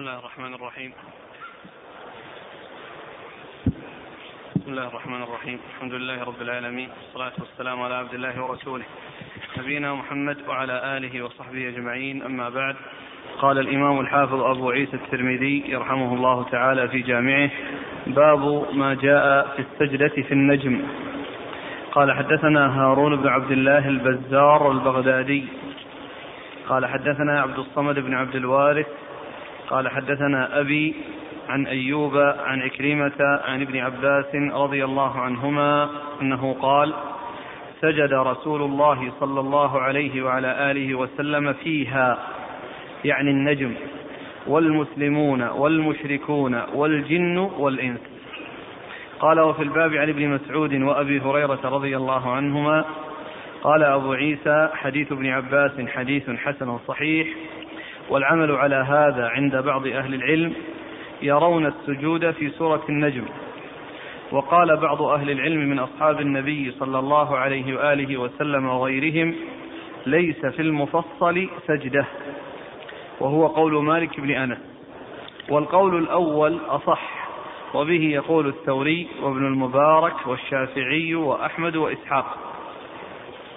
بسم الله الرحمن الرحيم. بسم الله الرحمن الرحيم. الحمد لله رب العالمين. والصلاة والسلام على عبد الله ورسوله. نبينا محمد وعلى آله وصحبه أجمعين. أما بعد قال الإمام الحافظ أبو عيسى الترمذي يرحمه الله تعالى في جامعه باب ما جاء في السجدة في النجم. قال حدثنا هارون بن عبد الله البزار البغدادي. قال حدثنا عبد الصمد بن عبد الوارث قال حدثنا أبي عن أيوب عن عكرمة عن ابن عباس رضي الله عنهما أنه قال سجد رسول الله صلى الله عليه وعلى آله وسلم فيها يعني النجم والمسلمون والمشركون والجن والإنس. قال وفي الباب عن ابن مسعود وأبي هريرة رضي الله عنهما قال أبو عيسى حديث ابن عباس حديث حسن صحيح والعمل على هذا عند بعض أهل العلم يرون السجود في سورة النجم. وقال بعض أهل العلم من أصحاب النبي صلى الله عليه وآله وسلم وغيرهم ليس في المفصل سجدة. وهو قول مالك بن أنس. والقول الأول أصح وبه يقول الثوري وابن المبارك والشافعي وأحمد وإسحاق.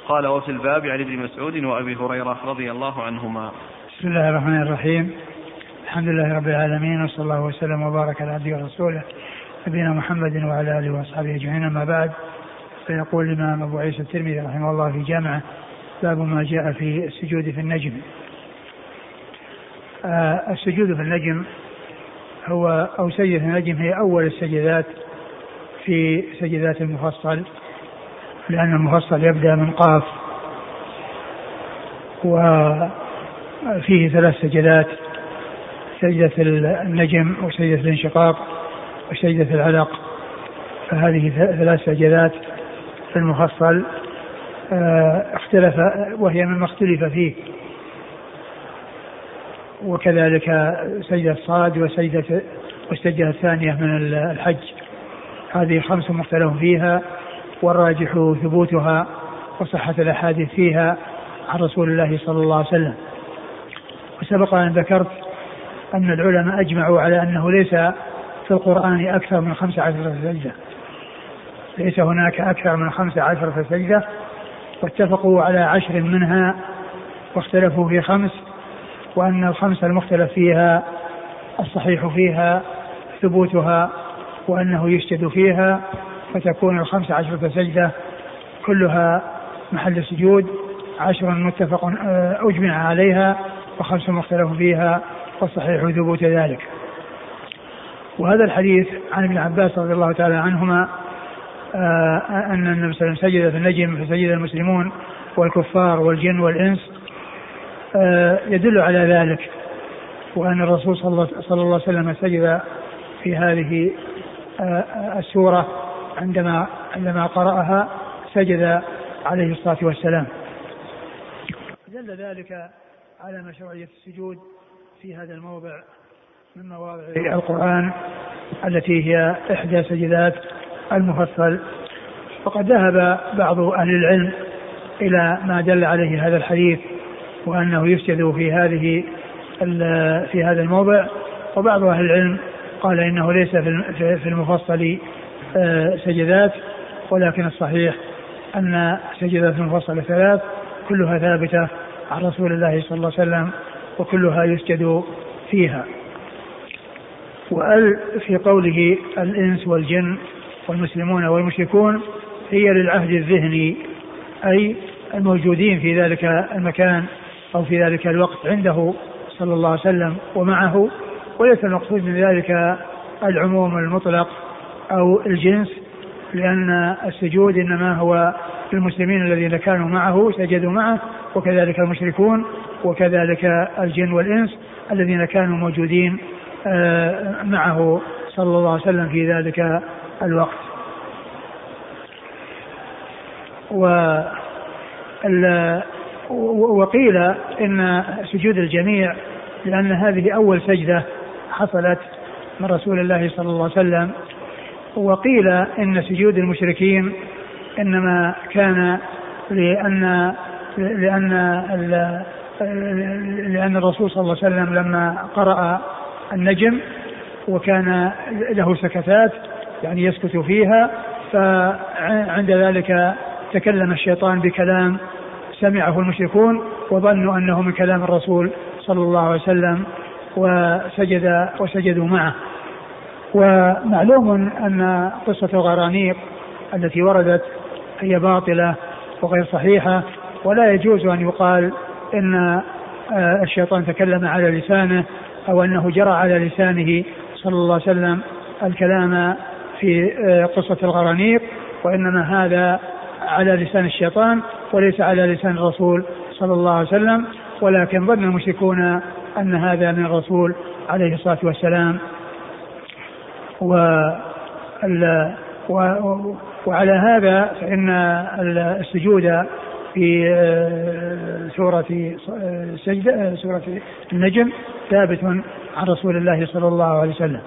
قال وفي الباب عن ابن مسعود وأبي هريرة رضي الله عنهما. بسم الله الرحمن الرحيم. الحمد لله رب العالمين وصلى الله وسلم وبارك على عبده ورسوله نبينا محمد وعلى آله وأصحابه أجمعين أما بعد فيقول الإمام أبو عيسى الترمذي رحمه الله في جامعه باب ما جاء في السجود في النجم. آه السجود في النجم هو أو سجدة النجم هي أول السجدات في سجدات المفصل لأن المفصل يبدأ من قاف وفيه ثلاث سجدات سجدة النجم وسجدة الانشقاق وسجدة العلق. فهذه ثلاث سجدات في المفصل آه، اختلف وهي مما اختلف فيه. وكذلك سجدة الصاد وسجدة والسجدة الثانية من الحج. هذه خمس مختلف فيها والراجح ثبوتها وصحة الأحاديث فيها عن رسول الله صلى الله عليه وسلم. وسبق أن ذكرت أن العلماء أجمعوا على أنه ليس في القرآن أكثر من خمس عشرة سجدة. ليس هناك أكثر من خمس عشرة سجدة. واتفقوا على عشر منها واختلفوا في خمس وأن الخمس المختلف فيها الصحيح فيها ثبوتها وأنه يسجد فيها فتكون الخمس عشرة سجدة كلها محل سجود. عشر متفق آه، أجمع عليها. وخمس مختلف فيها والصحيح ثبوت ذلك. وهذا الحديث عن ابن عباس رضي الله تعالى عنهما آه، أن النبي صلى الله عليه وسلم سجد في النجم فسجد المسلمون والكفار والجن والإنس آه، يدل على ذلك وأن الرسول صلى الله عليه وسلم سجد في هذه السورة عندما عندما قرأها سجد عليه الصلاة والسلام. دل ذلك على مشروعية السجود في هذا الموضع من مواضع القرآن التي هي إحدى سجدات المفصل. وقد ذهب بعض أهل العلم إلى ما دل عليه هذا الحديث وأنه يسجد في هذه في هذا الموضع. وبعض أهل العلم قال إنه ليس في المفصل آه، سجدات ولكن الصحيح أن سجدات المفصل ثلاث كلها ثابتة عن رسول الله صلى الله عليه وسلم وكلها يسجد فيها. وأل في قوله الإنس والجن والمسلمون والمشركون هي للعهد الذهني أي الموجودين في ذلك المكان أو في ذلك الوقت عنده صلى الله عليه وسلم ومعه وليس المقصود من ذلك العموم المطلق أو الجنس لأن السجود إنما هو المسلمين الذين كانوا معه سجدوا معه وكذلك المشركون وكذلك الجن والإنس الذين كانوا موجودين آه، معه صلى الله عليه وسلم في ذلك الوقت. و وقيل إن سجود الجميع لأن هذه أول سجدة حصلت من رسول الله صلى الله عليه وسلم. وقيل إن سجود المشركين إنما كان لأن لأن لأن الرسول صلى الله عليه وسلم لما قرأ النجم وكان له سكتات يعني يسكت فيها فعند ذلك تكلم الشيطان بكلام سمعه المشركون وظنوا أنه من كلام الرسول صلى الله عليه وسلم وسجد وسجدوا معه. ومعلوم أن قصة الغرانيق التي وردت هي باطلة وغير صحيحة ولا يجوز أن يقال إن آه، الشيطان تكلم على لسانه أو أنه جرى على لسانه صلى الله عليه وسلم الكلام في آه، قصة الغرانيق وإنما هذا على لسان الشيطان وليس على لسان الرسول صلى الله عليه وسلم. ولكن ظن المشركون أن هذا من الرسول عليه الصلاة والسلام. و وعلى هذا فإن السجود في آه، سورة آه، سجدة آه، سورة النجم ثابت عن رسول الله صلى الله عليه وسلم.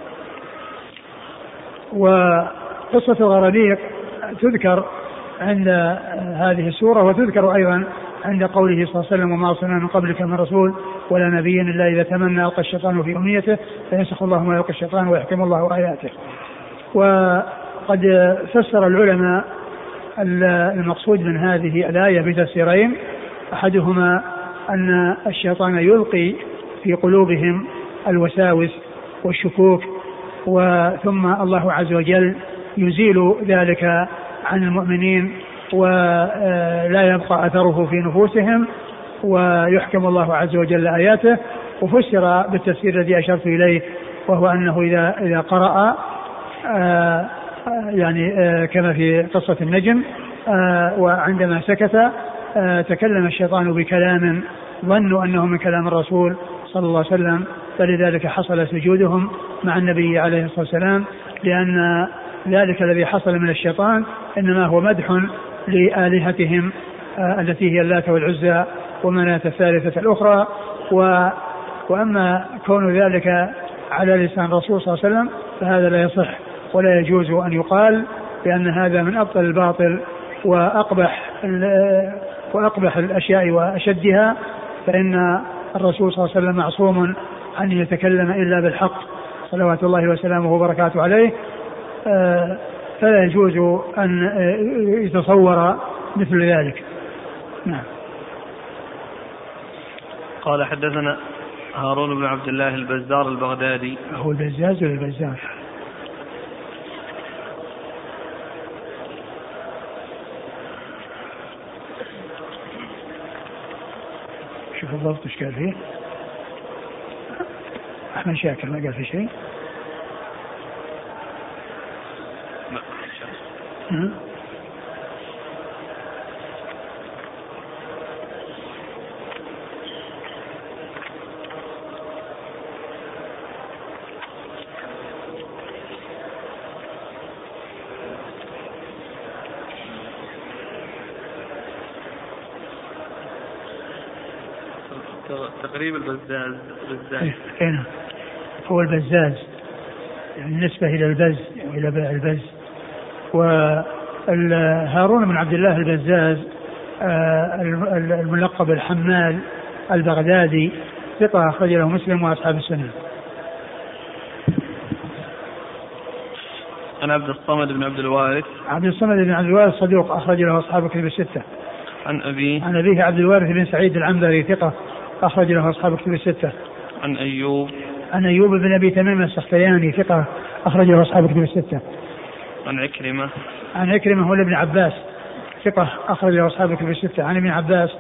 وقصة الغرانيق تذكر عند هذه السورة وتذكر أيضا عند قوله صلى الله عليه وسلم وما أرسلنا من قبلك من رسول ولا نبي إلا إذا تمنى ألقى الشيطان في أمنيته فينسخ الله ما يلقى الشيطان ويحكم الله آياته. وقد فسر العلماء المقصود من هذه الآية بتفسيرين أحدهما أن الشيطان يلقي في قلوبهم الوساوس والشكوك وثم الله عز وجل يزيل ذلك عن المؤمنين ولا يبقى أثره في نفوسهم ويحكم الله عز وجل آياته وفسر بالتفسير الذي أشرت إليه وهو أنه إذا إذا قرأ آه، يعني آه، كما في قصة النجم آه، وعندما سكت تكلم الشيطان بكلام ظنوا أنه من كلام الرسول صلى الله عليه وسلم فلذلك حصل سجودهم مع النبي عليه الصلاة والسلام لأن ذلك الذي حصل من الشيطان إنما هو مدح لآلهتهم التي هي اللات والعزى ومناة الثالثة الأخرى. و وأما كون ذلك على لسان الرسول صلى الله عليه وسلم فهذا لا يصح. ولا يجوز أن يقال بأن هذا من أبطل الباطل وأقبح وأقبح الأشياء وأشدها فإن الرسول صلى الله عليه وسلم معصوم أن يتكلم إلا بالحق. صلوات الله وسلامه وبركاته عليه. آه، فلا يجوز أن يتصور مثل ذلك. نعم. قال حدثنا هارون بن عبد الله البزار البغدادي. هو البزاز ولا البزار؟ شوف الضبط إيش قال فيه. أحمد شاكر ما قال في شيء. لا تقريب البزاز بزاز اي نعم. هو البزاز. يعني نسبة إلى البز إلى البز. وهارون بن عبد الله البزاز آه، الملقب الحمال البغدادي ثقة أخرج له مسلم وأصحاب السنة. عن عبد الصمد بن عبد الوارث. عبد الصمد بن عبد الوارث صدوق أخرج له أصحاب الكتب الستة. عن أبيه. عن أبيه عبد الوارث بن سعيد العنبري ثقة أخرج له أصحاب الكتب الستة. عن أيوب عن أيوب بن أبي تميم السختياني ثقة أخرج له أصحاب الكتب الستة. عن عكرمة عن عكرمة هو ابن عباس ثقة أخرج له أصحاب الكتب الستة عن ابن عباس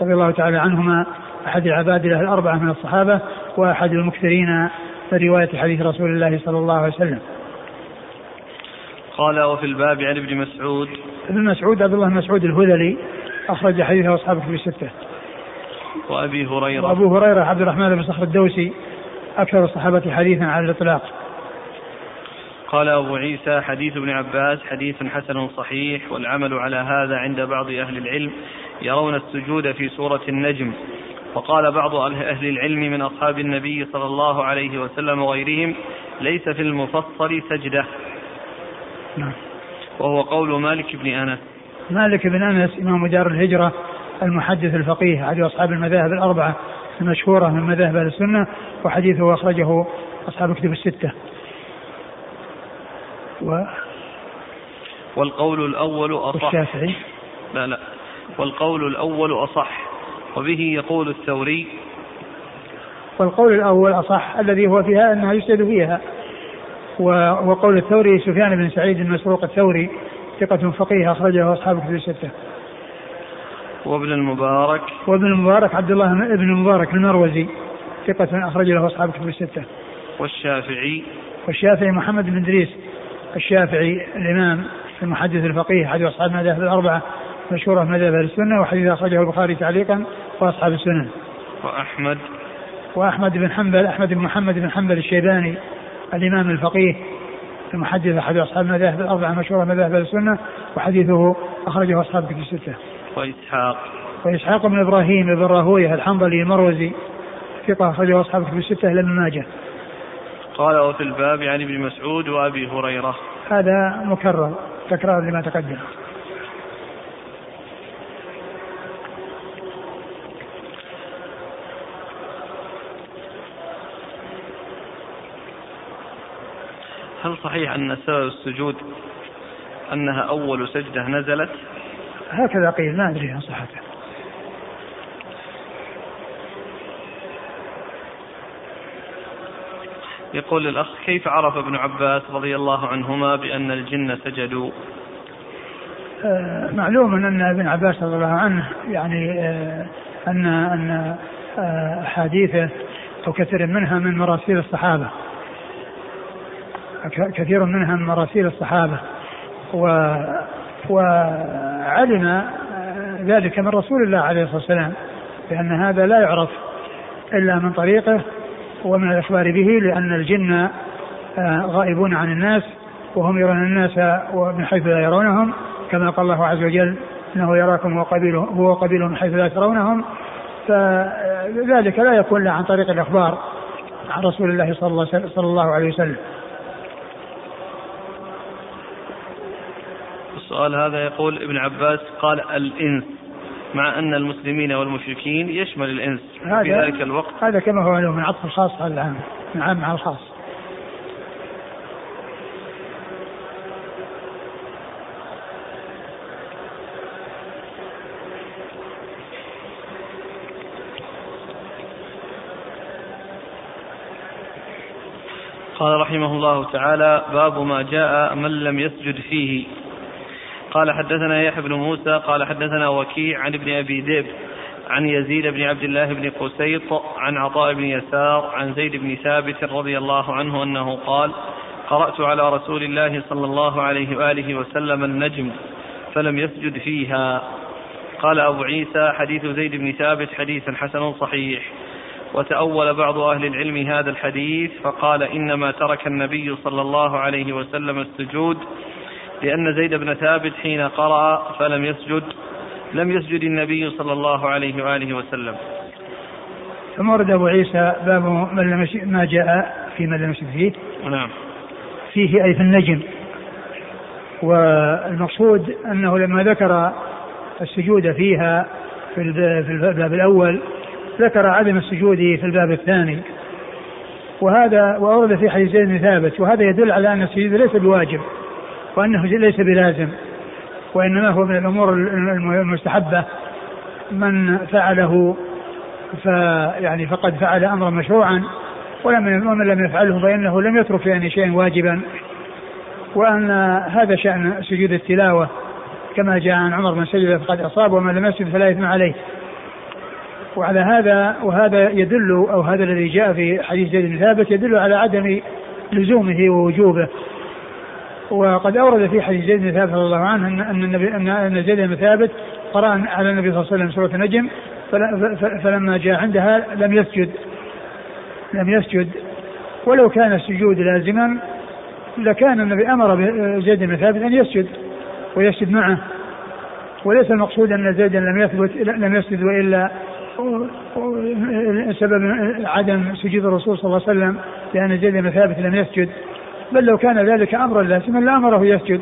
رضي الله تعالى عنهما أحد العبادلة الأربعة من الصحابة وأحد المكثرين من رواية حديث رسول الله صلى الله عليه وسلم. قال وفي الباب عن ابن مسعود ابن مسعود عبد الله بن مسعود الهذلي أخرج حديثه أصحاب الكتب الستة. وأبي هريرة وأبو هريرة عبد الرحمن بن صخر الدوسي أكثر الصحابة حديثا على الإطلاق. قال أبو عيسى حديث ابن عباس حديث حسن صحيح والعمل على هذا عند بعض أهل العلم يرون السجود في سورة النجم وقال بعض أهل العلم من أصحاب النبي صلى الله عليه وسلم وغيرهم ليس في المفصل سجدة نعم. وهو قول مالك بن أنس مالك بن أنس إمام دار الهجرة المحدث الفقيه على أصحاب المذاهب الأربعة المشهورة من مذاهب أهل السنة وحديثه أخرجه أصحاب كتب الستة. و والقول الأول أصح. والشافعي. لا لا. والقول الأول أصح وبه يقول الثوري. والقول الأول أصح الذي هو فيها أنها يسجد فيها. وقول الثوري سفيان بن سعيد المسروق الثوري ثقة فقيه أخرجه أصحاب كتب الستة. وابن المبارك. وابن المبارك عبد الله بن المبارك المروزي. ثقة أخرج له أصحاب كتب الستة. والشافعي. والشافعي محمد بن إدريس. الشافعي الإمام المحدث الفقيه أحد أصحاب المذاهب الأربعة مشهورة في مذاهب السنة وحديث أخرجه البخاري تعليقا وأصحاب السنن وأحمد. وأحمد بن حنبل أحمد بن محمد بن حنبل الشيباني الإمام الفقيه المحدث أحد أصحاب المذاهب الأربعة مشهورة مذاهب السنة وحديثه أخرجه أصحاب كتب الستة. وإسحاق وإسحاق بن إبراهيم بن راهوية الحنظلي المروزي ثقة أخرجه أصحاب كتب الستة إلى ابن ماجه. قال وفي الباب عن ابن مسعود وأبي هريرة. هذا مكرر تكرار لما تقدم. هل صحيح أن سبب السجود أنها أول سجدة نزلت؟ هكذا قيل ما أدري عن صحته. يقول الأخ كيف عرف ابن عباس رضي الله عنهما بأن الجن سجدوا؟ آه معلوم أن ابن عباس رضي الله عنه يعني آه أن أن آه أحاديثه أو كثير منها من مراسيل الصحابة. كثير منها من مراسيل الصحابة. و وعلم ذلك من رسول الله عليه الصلاة والسلام لأن هذا لا يعرف إلا من طريقه ومن الإخبار به لأن الجن آه، غائبون عن الناس وهم يرون الناس من حيث لا يرونهم كما قال الله عز وجل إنه يراكم هو قبيله هو قبيله من حيث لا ترونهم فذلك لا يكون إلا عن طريق الإخبار عن رسول الله, صلى الله عليه وسلم. السؤال هذا يقول ابن عباس قال الإنس مع أن المسلمين والمشركين يشمل الإنس في ذلك الوقت. هذا كما هو من عطف الخاص على العام العام على الخاص. قال رحمه الله تعالى باب ما جاء من لم يسجد فيه. قال حدثنا يحيى بن موسى قال حدثنا وكيع عن ابن أبي ذئب عن يزيد بن عبد الله بن قسيط عن عطاء بن يسار عن زيد بن ثابت رضي الله عنه أنه قال قرأت على رسول الله صلى الله عليه وآله وسلم النجم فلم يسجد فيها. قال أبو عيسى حديث زيد بن ثابت حديث حسن صحيح. وتأول بعض أهل العلم هذا الحديث فقال إنما ترك النبي صلى الله عليه وسلم السجود لأن زيد بن ثابت حين قرأ فلم يسجد لم يسجد النبي صلى الله عليه وآله وسلم. ثم ورد أبو عيسى باب من لم ما جاء في من لم يسجد فيه. نعم. فيه أي في النجم. والمقصود أنه لما ذكر السجود فيها في الباب الأول ذكر عدم السجود في الباب الثاني. وهذا وأورد في حديث زيد بن ثابت وهذا يدل على أن السجود ليس بواجب. وأنه ليس بلازم وإنما هو من الأمور المستحبة. من فعله فيعني فقد فعل أمرا مشروعا ولم ومن لم يفعله فإنه لم يترك يعني شيئا واجبا. وأن هذا شأن سجود التلاوة كما جاء عن عمر من سجد فقد أصاب ومن لم يسجد فلا إثم عليه. وعلى هذا وهذا يدل أو هذا الذي جاء في حديث زيد بن ثابت يدل على عدم لزومه ووجوبه. وقد أورد في حديث زيد بن ثابت رضي الله عنه ان أن النبي ان زيد بن ثابت قرأ على النبي صلى الله عليه وسلم سورة النجم فلما جاء عندها لم يسجد. لم يسجد. ولو كان السجود لازما لكان النبي أمر زيد بن ثابت أن يسجد ويسجد معه. وليس المقصود أن زيدا لم يثبت لم يسجد وإلا سبب عدم سجود الرسول صلى الله عليه وسلم لأن زيد بن ثابت لم يسجد. بل لو كان ذلك أمرا لازما لامره يسجد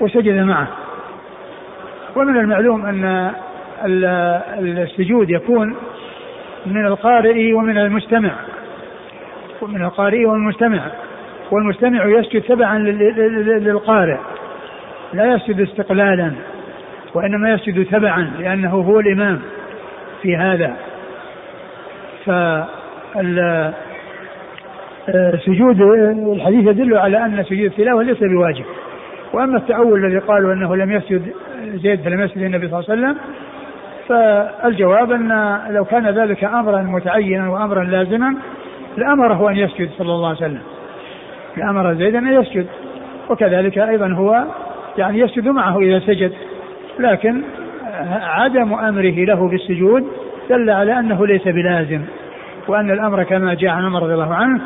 وسجد معه. ومن المعلوم أن السجود يكون من القارئ ومن المستمع. من القارئ والمستمع. والمستمع يسجد تبعا للقارئ. لا يسجد استقلالا وإنما يسجد تبعا لأنه هو الإمام في هذا. ف سجود الحديث يدل على أن سجود التلاوة ليس بواجب. وأما التأول الذي قالوا أنه لم يسجد زيد فلم يسجد النبي صلى الله عليه وسلم فالجواب أن لو كان ذلك أمرا متعينا وأمرا لازما لأمره أن يسجد صلى الله عليه وسلم. لأمر زيدا أن يسجد. وكذلك أيضا هو يعني يسجد معه إذا سجد. لكن عدم أمره له بالسجود دل على أنه ليس بلازم وأن الأمر كما جاء عن عمر رضي الله عنه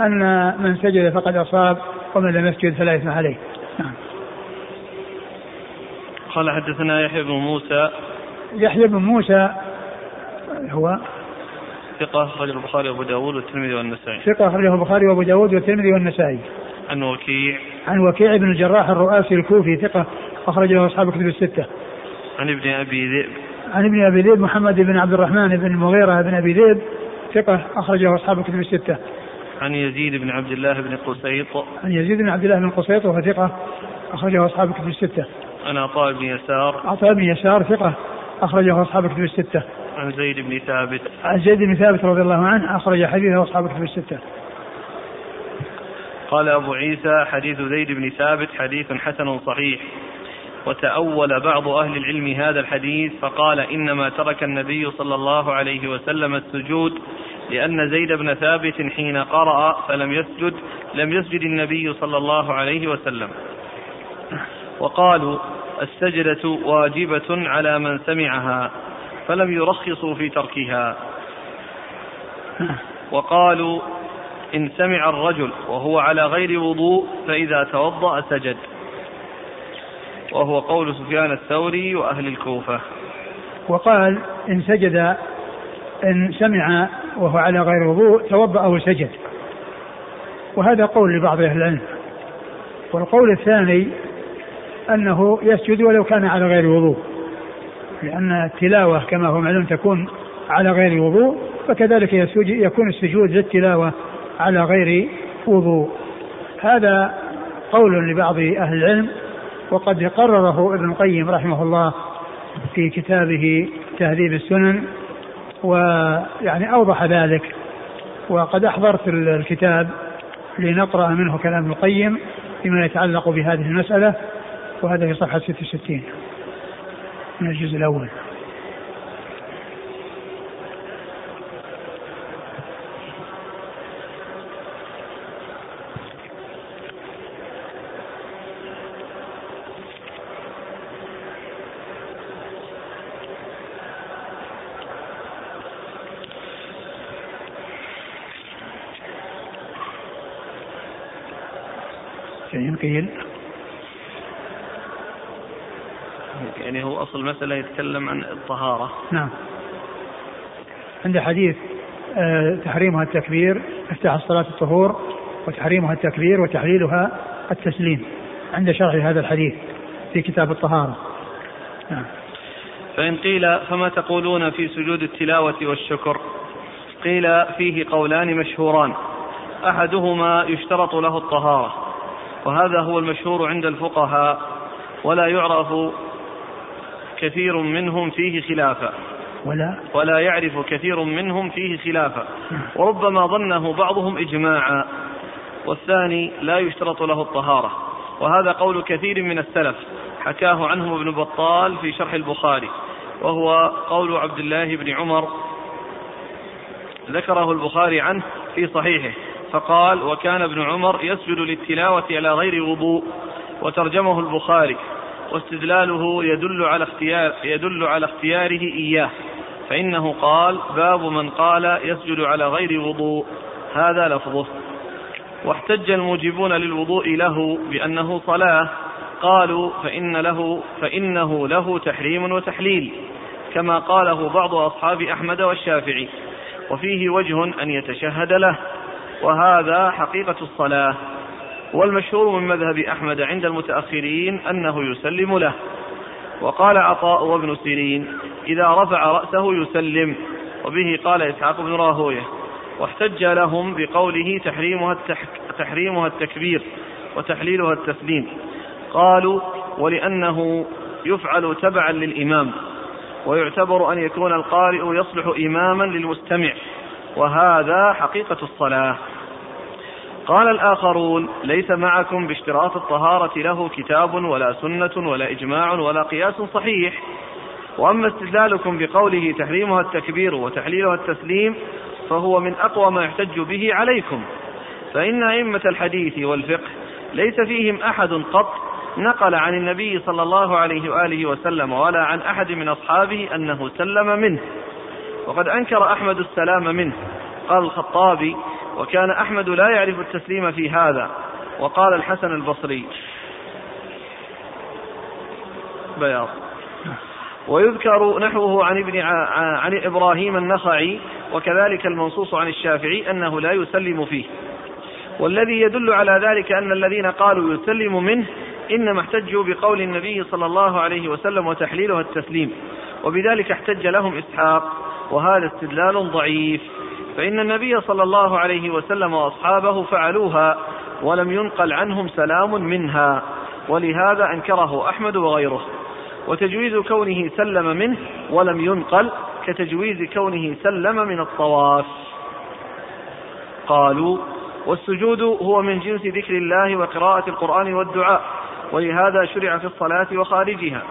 أن من سجد فقد أصاب ومن لم يسجد فلا إثم عليه. نعم. قال حدثنا يحيى بن موسى. يحيى بن موسى هو ثقة أخرجه البخاري وأبو داود والترمذي والنسائي. ثقة أخرجه البخاري وأبو داود والترمذي والنسائي. عن وكيع. عن وكيع بن الجراح الرؤاسي الكوفي ثقة أخرجه أصحاب الكتب الستة. عن ابن أبي ذئب. عن ابن أبي ذئب محمد بن عبد الرحمن بن المغيرة بن أبي ذئب ثقة أخرجه أصحاب الكتب الستة. عن يزيد بن عبد الله بن قسيط. عن يزيد بن عبد الله بن قسيط وهو ثقة أخرجه أصحاب الكتب الستة. عن عطاء بن يسار. عطاء بن يسار ثقة أخرجه أصحاب الكتب الستة. عن زيد بن ثابت. عن زيد بن ثابت رضي الله عنه أخرج حديثه أصحاب الكتب الستة. قال أبو عيسى حديث زيد بن ثابت حديث حسن صحيح. وتأول بعض أهل العلم هذا الحديث فقال إنما ترك النبي صلى الله عليه وسلم السجود لأن زيد بن ثابت حين قرأ فلم يسجد لم يسجد النبي صلى الله عليه وسلم. وقالوا السجدة واجبة على من سمعها فلم يرخصوا في تركها. وقالوا إن سمع الرجل وهو على غير وضوء فإذا توضأ سجد. وهو قول سفيان الثوري وأهل الكوفة. وقال إن سجد إن سمع وهو على غير وضوء توضأ وسجد. وهذا قول لبعض أهل العلم. والقول الثاني أنه يسجد ولو كان على غير وضوء. لأن التلاوة كما هو معلوم تكون على غير وضوء فكذلك يكون السجود للتلاوة على غير وضوء. هذا قول لبعض أهل العلم وقد قرره ابن القيم رحمه الله في كتابه تهذيب السنن. ويعني أوضح ذلك. وقد أحضرت الكتاب لنقرأ منه كلام ابن القيم فيما يتعلق بهذه المسألة وهذا في صفحة 66 من الجزء الأول. قيل يعني هو أصل المسألة يتكلم عن الطهارة. نعم. عند حديث آه، تحريمها التكبير افتح الصلاة الطهور وتحريمها التكبير وتحليلها التسليم. عند شرح هذا الحديث في كتاب الطهارة. نعم. فإن قيل فما تقولون في سجود التلاوة والشكر؟ قيل فيه قولان مشهوران. أحدهما يشترط له الطهارة. وهذا هو المشهور عند الفقهاء ولا يعرف كثير منهم فيه خلافا ولا؟ ولا يعرف كثير منهم فيه خلافا وربما ظنه بعضهم إجماعا. والثاني لا يشترط له الطهارة. وهذا قول كثير من السلف. حكاه عنهم ابن بطال في شرح البخاري. وهو قول عبد الله بن عمر. ذكره البخاري عنه في صحيحه. فقال وكان ابن عمر يسجد للتلاوة على غير وضوء وترجمه البخاري واستدلاله يدل على اختيار يدل على اختياره إياه فإنه قال باب من قال يسجد على غير وضوء هذا لفظه. واحتج الموجبون للوضوء له بأنه صلاة قالوا فإن له فإنه له تحريم وتحليل كما قاله بعض أصحاب أحمد والشافعي وفيه وجه أن يتشهد له. وهذا حقيقة الصلاة. والمشهور من مذهب أحمد عند المتأخرين أنه يسلم له. وقال عطاء وابن سيرين إذا رفع رأسه يسلم. وبه قال إسحاق بن راهويه واحتج لهم بقوله تحريمها, التحك تحريمها التكبير وتحليلها التسليم. قالوا ولأنه يفعل تبعا للإمام ويعتبر أن يكون القارئ يصلح إماما للمستمع. وهذا حقيقة الصلاة. قال الآخرون ليس معكم باشتراط الطهارة له كتاب ولا سنة ولا إجماع ولا قياس صحيح. وأما استدلالكم بقوله تحريمها التكبير وتحليلها التسليم فهو من أقوى ما يحتج به عليكم. فإن أئمة الحديث والفقه ليس فيهم أحد قط نقل عن النبي صلى الله عليه وآله وسلم ولا عن أحد من أصحابه أنه سلم منه. وقد أنكر أحمد السلام منه. قال الخطابي وكان أحمد لا يعرف التسليم في هذا. وقال الحسن البصري بياض. ويذكر نحوه عن ابن عن إبراهيم النخعي وكذلك المنصوص عن الشافعي أنه لا يسلم فيه. والذي يدل على ذلك أن الذين قالوا يسلم منه إنما احتجوا بقول النبي صلى الله عليه وسلم وتحليلها التسليم. وبذلك احتج لهم إسحاق. وهذا استدلال ضعيف. فإن النبي صلى الله عليه وسلم وأصحابه فعلوها ولم ينقل عنهم سلام منها ولهذا أنكره أحمد وغيره. وتجويز كونه سلم منه ولم ينقل كتجويز كونه سلم من الطواف. قالوا والسجود هو من جنس ذكر الله وقراءة القرآن والدعاء ولهذا شرع في الصلاة وخارجها.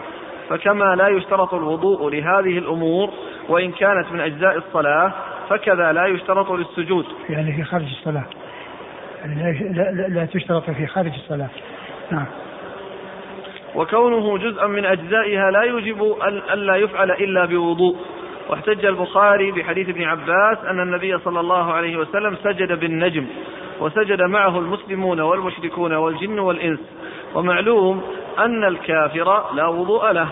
فكما لا يشترط الوضوء لهذه الأمور وإن كانت من أجزاء الصلاة فكذا لا يشترط للسجود. يعني في خارج الصلاة. يعني لا, لا, لا تشترط في خارج الصلاة. نعم. وكونه جزءا من أجزائها لا يوجب ألا يفعل إلا بوضوء. واحتج البخاري بحديث ابن عباس أن النبي صلى الله عليه وسلم سجد بالنجم وسجد معه المسلمون والمشركون والجن والإنس. ومعلوم أن الكافر لا وضوء له.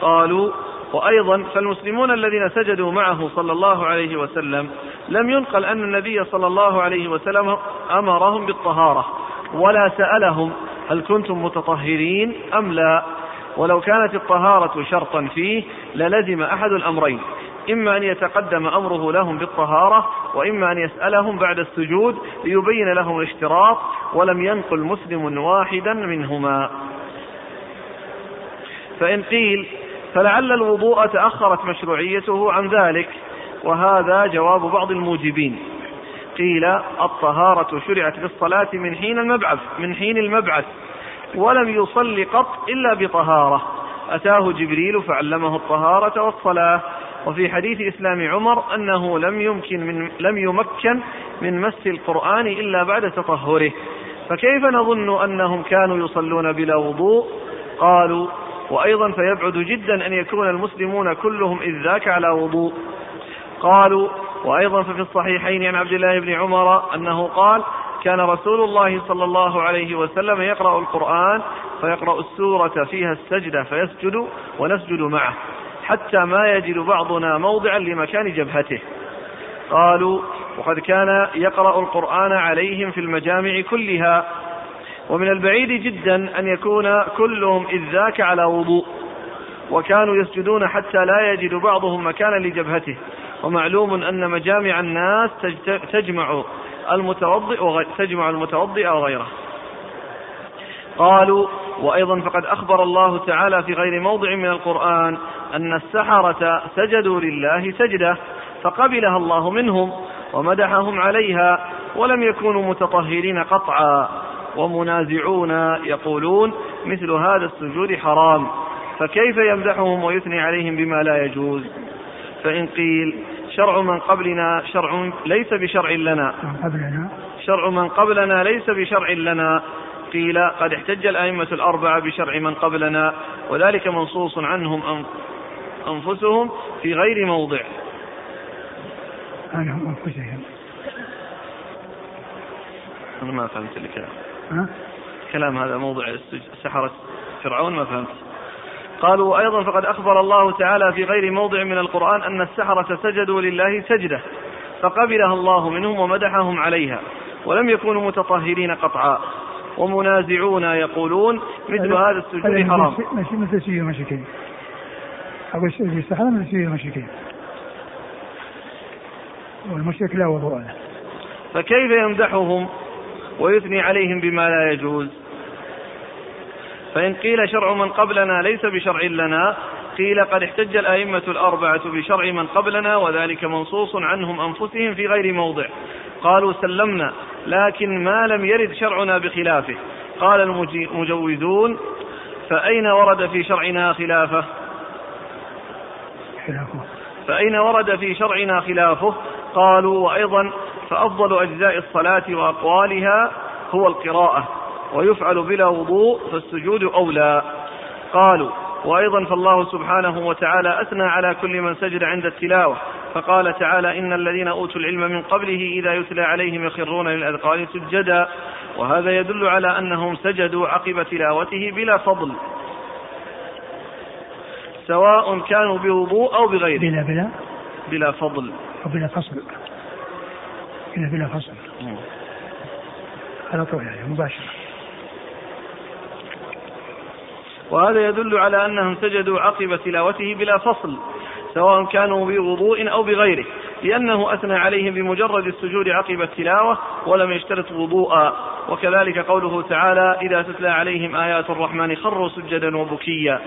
قالوا وأيضا فالمسلمون الذين سجدوا معه صلى الله عليه وسلم لم ينقل أن النبي صلى الله عليه وسلم أمرهم بالطهارة ولا سألهم هل كنتم متطهرين أم لا. ولو كانت الطهارة شرطا فيه للزم أحد الأمرين إما أن يتقدم أمره لهم بالطهارة وإما أن يسألهم بعد السجود ليبين لهم الاشتراط ولم ينقل مسلم واحدا منهما. فإن قيل فلعل الوضوء تأخرت مشروعيته عن ذلك وهذا جواب بعض الموجبين. قيل الطهارة شرعت للصلاة من حين المبعث من حين المبعث ولم يصل قط إلا بطهارة. أتاه جبريل فعلمه الطهارة والصلاة. وفي حديث إسلام عمر أنه لم يمكن من لم يمكن من مس القرآن إلا بعد تطهره. فكيف نظن أنهم كانوا يصلون بلا وضوء؟ قالوا وأيضا فيبعد جدا أن يكون المسلمون كلهم إذ ذاك على وضوء. قالوا وأيضا ففي الصحيحين عن عبد الله بن عمر أنه قال كان رسول الله صلى الله عليه وسلم يقرأ القرآن فيقرأ السورة فيها السجدة فيسجد ونسجد معه حتى ما يجد بعضنا موضعا لمكان جبهته. قالوا وقد كان يقرأ القرآن عليهم في المجامع كلها ومن البعيد جدا أن يكون كلهم إذ ذاك على وضوء وكانوا يسجدون حتى لا يجد بعضهم مكانا لجبهته. ومعلوم أن مجامع الناس تجمع المتوضئ تجمع المتوضئ وغيره. قالوا وأيضا فقد أخبر الله تعالى في غير موضع من القرآن أن السحرة سجدوا لله سجدة فقبلها الله منهم ومدحهم عليها ولم يكونوا متطهرين قطعا. ومنازعون يقولون مثل هذا السجود حرام فكيف يمدحهم ويثني عليهم بما لا يجوز؟ فإن قيل شرع من قبلنا شرع ليس بشرع لنا. شرع من قبلنا ليس بشرع لنا. قيل قد احتج الأئمة الأربعة بشرع من قبلنا وذلك منصوص عنهم أنفسهم في غير موضع. عنهم أنفسهم. أنا ما فهمت الكلام كلام هذا موضع سحرة فرعون ما فهمت. قالوا أيضا فقد أخبر الله تعالى في غير موضع من القرآن أن السحرة سجدوا لله سجدة فقبلها الله منهم ومدحهم عليها ولم يكونوا متطهرين قطعا ومنازعون يقولون مثل هذا السجود حرام. مثل سجود المشركين. أقول سجود السحرة مثل سجود المشركين. والمشرك لا وضوء له. فكيف يمدحهم؟ ويثني عليهم بما لا يجوز. فإن قيل شرع من قبلنا ليس بشرع لنا قيل قد احتج الأئمة الأربعة بشرع من قبلنا وذلك منصوص عنهم أنفسهم في غير موضع. قالوا سلمنا لكن ما لم يرد شرعنا بخلافه. قال المجوزون فأين ورد في شرعنا خلافه؟ خلافه. فأين ورد في شرعنا خلافه؟ قالوا وأيضا فأفضل أجزاء الصلاة وأقوالها هو القراءة ويفعل بلا وضوء فالسجود أولى. قالوا وأيضا فالله سبحانه وتعالى أثنى على كل من سجد عند التلاوة فقال تعالى إن الذين أوتوا العلم من قبله إذا يتلى عليهم يخرون للأذقان سجدا. وهذا يدل على أنهم سجدوا عقب تلاوته بلا فضل. سواء كانوا بوضوء أو بغيره. بلا بلا. بلا فضل. أو بلا فصل. بلا بلا فصل على طول يعني مباشرة. وهذا يدل على أنهم سجدوا عقب تلاوته بلا فصل سواء كانوا بوضوء أو بغيره. لأنه أثنى عليهم بمجرد السجود عقب التلاوة ولم يشترط وضوءا. وكذلك قوله تعالى إذا تتلى عليهم آيات الرحمن خروا سجدا وبكيا.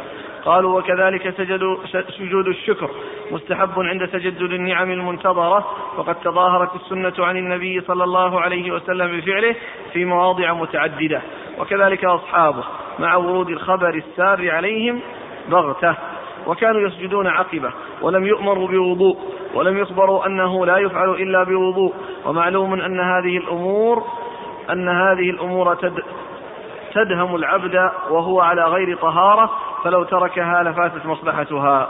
قالوا وكذلك سجدوا سجود الشكر مستحب عند تجدد النعم المنتظرة. وقد تظاهرت السنة عن النبي صلى الله عليه وسلم بفعله في مواضع متعددة. وكذلك أصحابه مع ورود الخبر السار عليهم بغتة. وكانوا يسجدون عقبة ولم يؤمروا بوضوء ولم يخبروا أنه لا يفعل إلا بوضوء ومعلوم أن هذه الأمور أن هذه الأمور تد تدهم العبد وهو على غير طهارة فلو تركها لفاتت مصلحتها.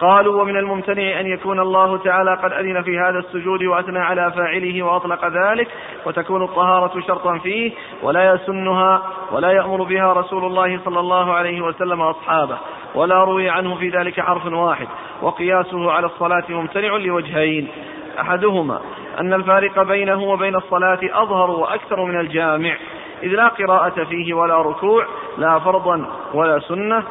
قالوا ومن الممتنع أن يكون الله تعالى قد أذن في هذا السجود وأثنى على فاعله وأطلق ذلك وتكون الطهارة شرطا فيه ولا يسنها ولا يأمر بها رسول الله صلى الله عليه وسلم أصحابه ولا روي عنه في ذلك حرف واحد. وقياسه على الصلاة ممتنع لوجهين. أحدهما أن الفارق بينه وبين الصلاة أظهر وأكثر من الجامع. إذ لا قراءة فيه ولا ركوع لا فرضا ولا سنة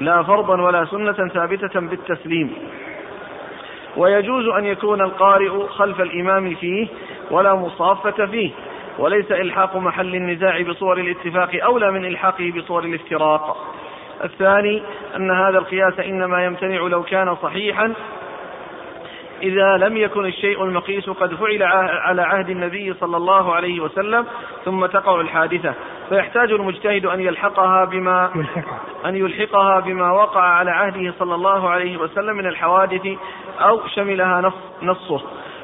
لا فرضا ولا سنة ثابتة بالتسليم. ويجوز أن يكون القارئ خلف الإمام فيه ولا مصافة فيه. وليس إلحاق محل النزاع بصور الاتفاق أولى من إلحاقه بصور الافتراق. الثاني أن هذا القياس إنما يمتنع لو كان صحيحا. إذا لم يكن الشيء المقيس قد فعل على عهد النبي صلى الله عليه وسلم ثم تقع الحادثة. فيحتاج المجتهد أن يلحقها بما أن يلحقها بما وقع على عهده صلى الله عليه وسلم من الحوادث أو شملها نص نصه.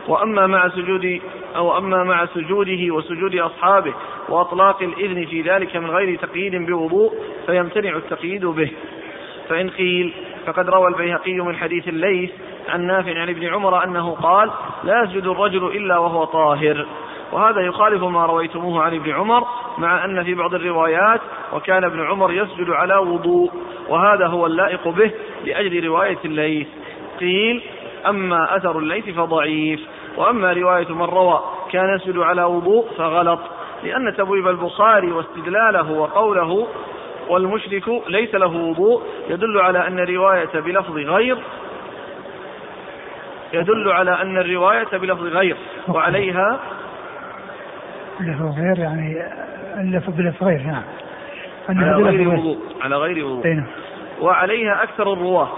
وأما مع سجود أو أما مع سجوده وسجود أصحابه وأطلاق الإذن في ذلك من غير تقييد بوضوء فيمتنع التقييد به. فإن قيل فقد روى البيهقي من حديث الليث عن نافع عن ابن عمر أنه قال لا يسجد الرجل إلا وهو طاهر وهذا يخالف ما رويتموه عن ابن عمر مع أن في بعض الروايات وكان ابن عمر يسجد على وضوء وهذا هو اللائق به لأجل رواية الليث. قيل أما أثر الليث فضعيف وأما رواية من روى كان يسجد على وضوء فغلط لأن تبويب البخاري واستدلاله وقوله والمشرك ليس له وضوء يدل على أن الرواية بلفظ غير يدل على أن الرواية بلفظ غير وعليها لفظ غير يعني اللفظ بلفظ غير نعم. على غير وضوء على غير وضوء. نعم. وعليها أكثر الرواة.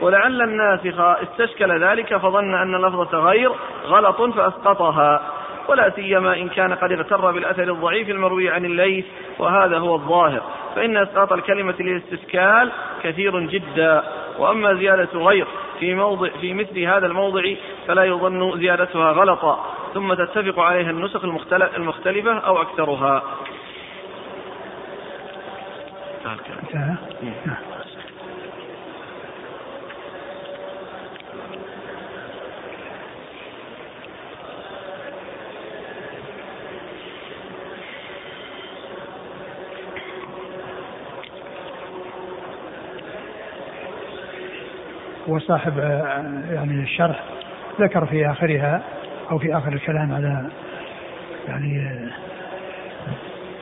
ولعل الناسخ استشكل ذلك فظن أن لفظة غير غلط فأسقطها. ولا سيما إن كان قد اغتر بالأثر الضعيف المروي عن الليث وهذا هو الظاهر. فإن إسقاط الكلمة للاستشكال كثير جدا. وأما زيادة غير في موضع في مثل هذا الموضع فلا يظن زيادتها غلطا. ثم تتفق عليها النسخ المختلفة أو أكثرها. نعم. وصاحب يعني الشرح ذكر في آخرها أو في آخر الكلام على يعني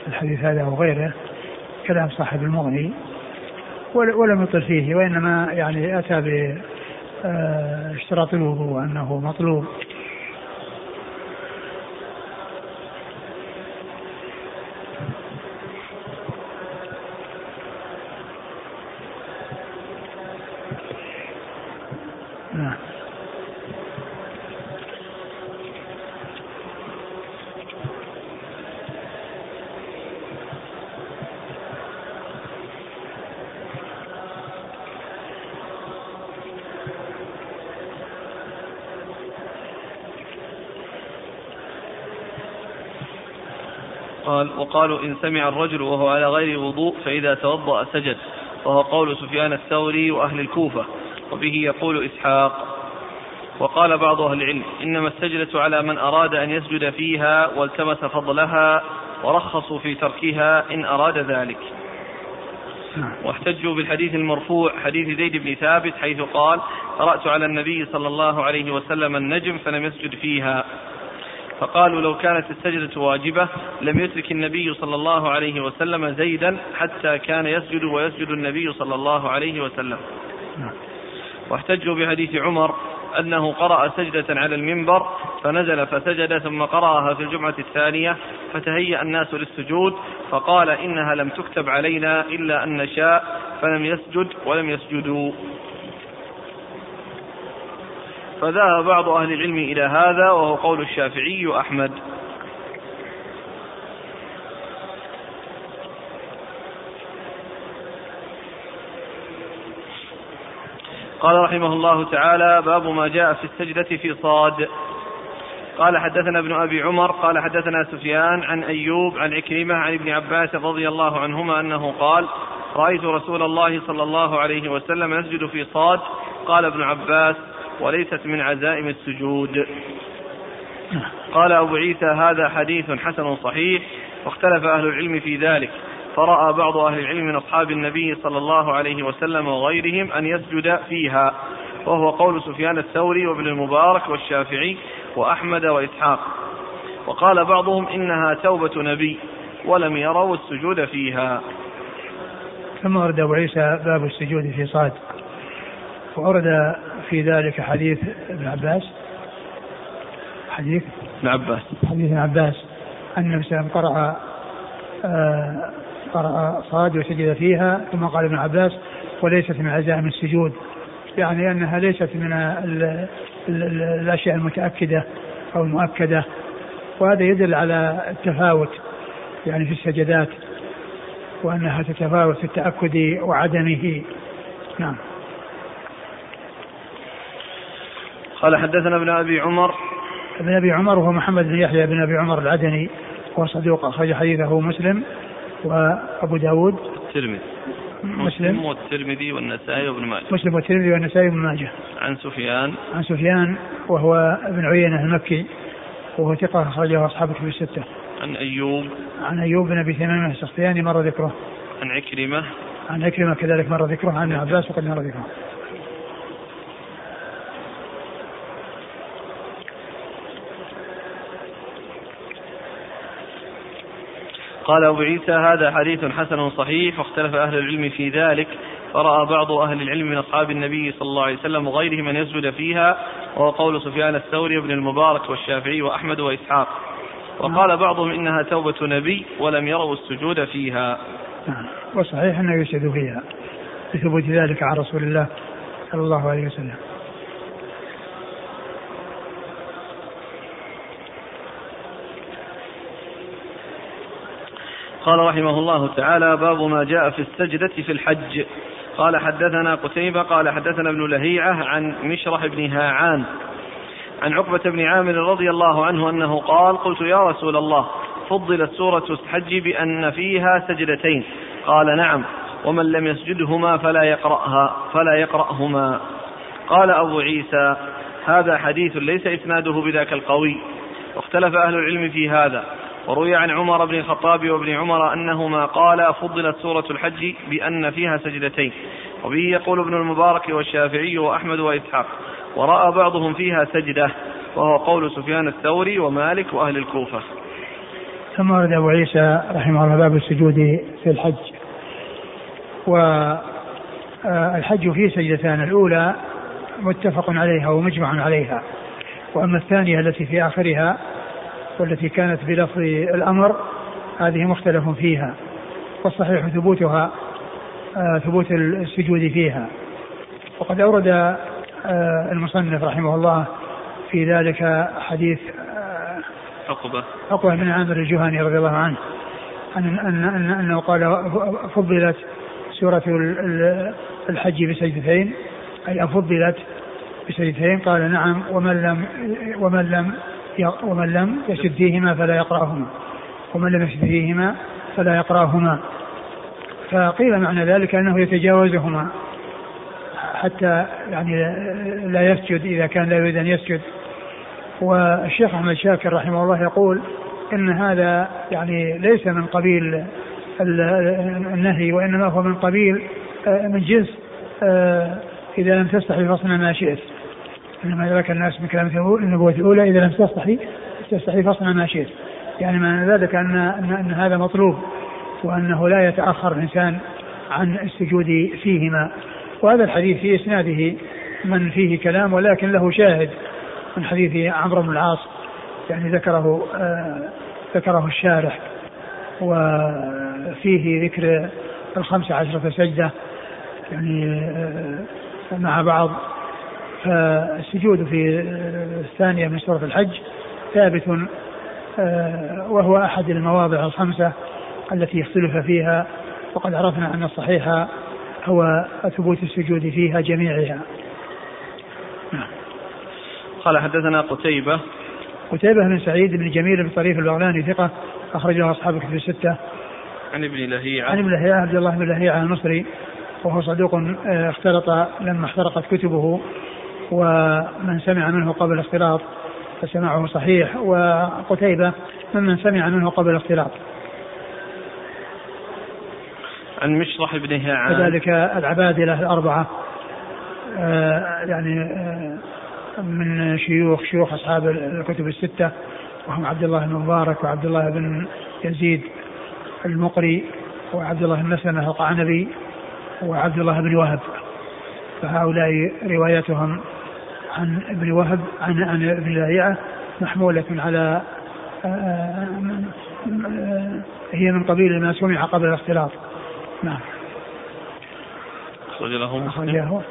الحديث هذا أو غيره كلام صاحب المغني ولم يطل فيه وإنما يعني أتى آه، اشتراط الوضوء أنه مطلوب. قال وقالوا إن سمع الرجل وهو على غير وضوء فإذا توضأ سجد وهو قول سفيان الثوري وأهل الكوفة وبه يقول إسحاق وقال بعض أهل العلم إنما السجدة على من أراد أن يسجد فيها والتمس فضلها ورخصوا في تركها إن أراد ذلك. واحتجوا بالحديث المرفوع حديث زيد بن ثابت حيث قال قرأت على النبي صلى الله عليه وسلم النجم فلم يسجد فيها فقالوا لو كانت السجدة واجبة لم يترك النبي صلى الله عليه وسلم زيدا حتى كان يسجد ويسجد النبي صلى الله عليه وسلم. واحتجوا بحديث عمر أنه قرأ سجدة على المنبر فنزل فسجد ثم قرأها في الجمعة الثانية فتهيأ الناس للسجود فقال إنها لم تكتب علينا إلا أن نشاء فلم يسجد ولم يسجدوا. فذهب بعض أهل العلم إلى هذا وهو قول الشافعي وأحمد. قال رحمه الله تعالى باب ما جاء في السجدة في صاد. قال حدثنا ابن أبي عمر قال حدثنا سفيان عن أيوب عن عكرمة عن ابن عباس رضي الله عنهما أنه قال رأيت رسول الله صلى الله عليه وسلم يسجد في صاد. قال ابن عباس وليست من عزائم السجود. قال أبو عيسى هذا حديث حسن صحيح واختلف أهل العلم في ذلك. فرأى بعض أهل العلم من أصحاب النبي صلى الله عليه وسلم وغيرهم أن يسجد فيها وهو قول سفيان الثوري وابن المبارك والشافعي وأحمد وإسحاق. وقال بعضهم إنها توبة نبي ولم يروا السجود فيها. ثم ورد أبو عيسى باب السجود في صاد. وأورد في ذلك حديث ابن عباس. حديث؟ ابن عباس. حديث ابن عباس. أن النبي صلى الله عليه وسلم قرأ آه قرأ صاد وسجد فيها ثم قال ابن عباس وليست من عزائم السجود. يعني أنها ليست من ال ال ال الأشياء المتأكدة أو المؤكدة. وهذا يدل على التفاوت يعني في السجدات وأنها تتفاوت في التأكد وعدمه. نعم. قال حدثنا ابن أبي عمر. ابن أبي عمر هو محمد بن يحيى بن أبي عمر العدني وهو صدوق أخرج حديثه مسلم وأبو داود. الترمذي. مسلم. والترمذي والنسائي وابن ماجه. مسلم والترمذي والنسائي وابن ماجه. عن سفيان. عن سفيان وهو ابن عيينة المكي وهو ثقة أخرجه أصحاب الكتب الستة. عن أيوب. عن أيوب بن أبي تميم السختياني مر ذكره. عن عكرمة. عن عكرمة كذلك مر ذكره عن عباس وقد مر ذكره. قال أبو عيسى هذا حديث حسن صحيح واختلف أهل العلم في ذلك فرأى بعض أهل العلم من أصحاب النبي صلى الله عليه وسلم وغيرهم أن يسجد فيها وهو قول سفيان الثوري وابن المبارك والشافعي وأحمد وإسحاق. وقال بعضهم إنها توبة نبي ولم يروا السجود فيها. نعم. وصحيح أنه يسجد فيها لثبوت ذلك عن رسول الله صلى الله عليه وسلم. قال رحمه الله تعالى باب ما جاء في السجدة في الحج. قال حدثنا قتيبة قال حدثنا ابن لهيعة عن مشرح بن هاعان عن عقبة بن عامر رضي الله عنه أنه قال قلت يا رسول الله فضلت سورة الحج بأن فيها سجدتين. قال نعم ومن لم يسجدهما فلا يقرأها فلا يقرأهما. قال أبو عيسى هذا حديث ليس إسناده بذاك القوي واختلف أهل العلم في هذا. وروي عن عمر بن الخطاب وابن عمر أنهما قالا فضلت سورة الحج بأن فيها سجدتين. وبه يقول ابن المبارك والشافعي وأحمد وإسحاق ورأى بعضهم فيها سجدة وهو قول سفيان الثوري ومالك وأهل الكوفة. ثم ورد أبو عيسى رحمه الله باب السجود في الحج. والحج فيه سجدتان الأولى متفق عليها ومجمع عليها وأما الثانية التي في آخرها والتي كانت بلفظ الأمر هذه مختلف فيها والصحيح ثبوتها آه، ثبوت السجود فيها. وقد أورد آه، المصنف رحمه الله في ذلك حديث آه، عقبة. عقبة بن عامر الجهني رضي الله عنه أن أن أن أنه قال فضلت سورة الحج بسجدتين أي أفضلت بسجدتين قال نعم ومن لم ومن لم ومن لم يسد فيهما فلا يقرأهما. ومن لم يسد فيهما فلا يقرأهما. فقيل معنى ذلك أنه يتجاوزهما. حتى يعني لا يسجد إذا كان لا يريد أن يسجد. والشيخ أحمد شاكر رحمه الله يقول إن هذا يعني ليس من قبيل النهي وإنما هو من قبيل آه، من جنس آه، إذا لم تستحي فاصنع ما شئت. إنما ذلك الناس من كلام النبوة الأولى إذا لم تستحي تستحي فاصنع ما شئت. يعني معنى ذلك أن, أن هذا مطلوب وأنه لا يتأخر الإنسان عن السجود فيهما. وهذا الحديث في إسناده من فيه كلام ولكن له شاهد من حديث عمرو بن العاص يعني ذكره آه ذكره الشارح. وفيه ذكر الخمس عشرة سجدة يعني آه مع بعض. فالسجود في الثانية من سورة الحج ثابت آه وهو أحد المواضع الخمسة التي اختلف فيها وقد عرفنا أن الصحيح هو ثبوت السجود فيها جميعها. نعم. قال حدثنا قتيبة. قتيبة بن سعيد بن جميل بن طريف البغلاني ثقة أخرجه أصحاب الكتب الستة. عن ابن لهيعة. عن ابن لهيعة عبد الله بن لهيعة المصري وهو صدوق آه، اختلط لما احترقت كتبه. ومن سمع منه قبل الاختلاط فسمعه صحيح وقتيبة ممن سمع منه قبل الاختلاط. عن مشرح بن هيعان. كذلك العبادلة الأربعة آه يعني آه من شيوخ شيوخ أصحاب الكتب الستة وهم عبد الله بن مبارك وعبد الله بن يزيد المقري وعبد الله بن مسلمة القعنبي وعبد الله بن وهب. فهؤلاء روايتهم عن ابن وهب عن عن ابن لاهيعة محمولة على آه، آه، هي من قبيل ما سمع قبل الاختلاط. نعم. أخرج له مسلم.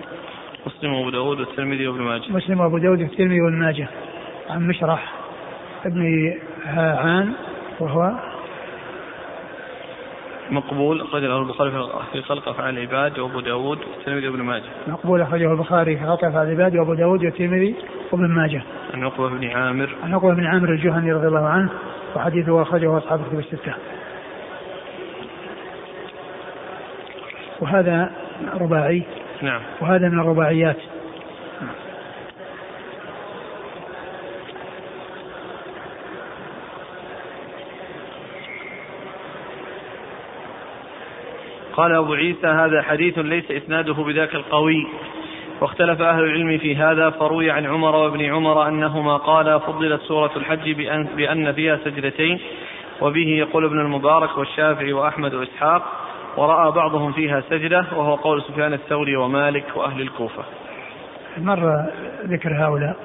مسلم وأبو داود والترمذي وابن ماجه. مسلم وأبو داود والترمذي وابن ماجه. عن مشرح ابن هاعان وهو مقبول أخرج له البخاري في خلق أفعال العباد وأبو داود والترمذي وابن ماجه. مقبول أخرجه البخاري في خلق أفعال العباد وأبو داود والترمذي وابن ماجه. عن عقبة بن عامر. عن عقبة بن عامر الجهني رضي الله عنه وحديثه أخرجه أصحاب الكتب الستة. وهذا رباعي. نعم. وهذا من الرباعيات. قال أبو عيسى هذا حديث ليس إسناده بذاك القوي. واختلف أهل العلم في هذا فروي عن عمر وابن عمر أنهما قالا فضلت سورة الحج بأن, بأن فيها سجدتين وبه يقول ابن المبارك والشافعي وأحمد وإسحاق ورأى بعضهم فيها سجدة وهو قول سفيان الثوري ومالك وأهل الكوفة. مر ذكر هؤلاء.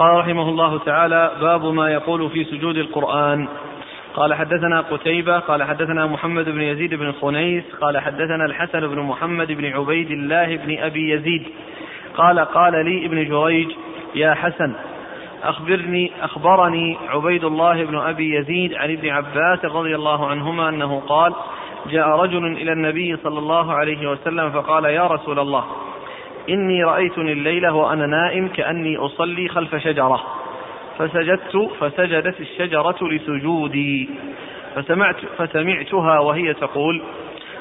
قال رحمه الله تعالى باب ما يقول في سجود القرآن. قال حدثنا قتيبة قال حدثنا محمد بن يزيد بن خنيس قال حدثنا الحسن بن محمد بن عبيد الله بن أبي يزيد. قال قال لي ابن جريج يا حسن أخبرني أخبرني عبيد الله بن أبي يزيد عن ابن عباس رضي الله عنهما أنه قال جاء رجل إلى النبي صلى الله عليه وسلم فقال يا رسول الله إني رأيتني الليلة وأنا نائم كأني أصلي خلف شجرة. فسجدت فسجدت الشجرة لسجودي. فسمعت فسمعتها وهي تقول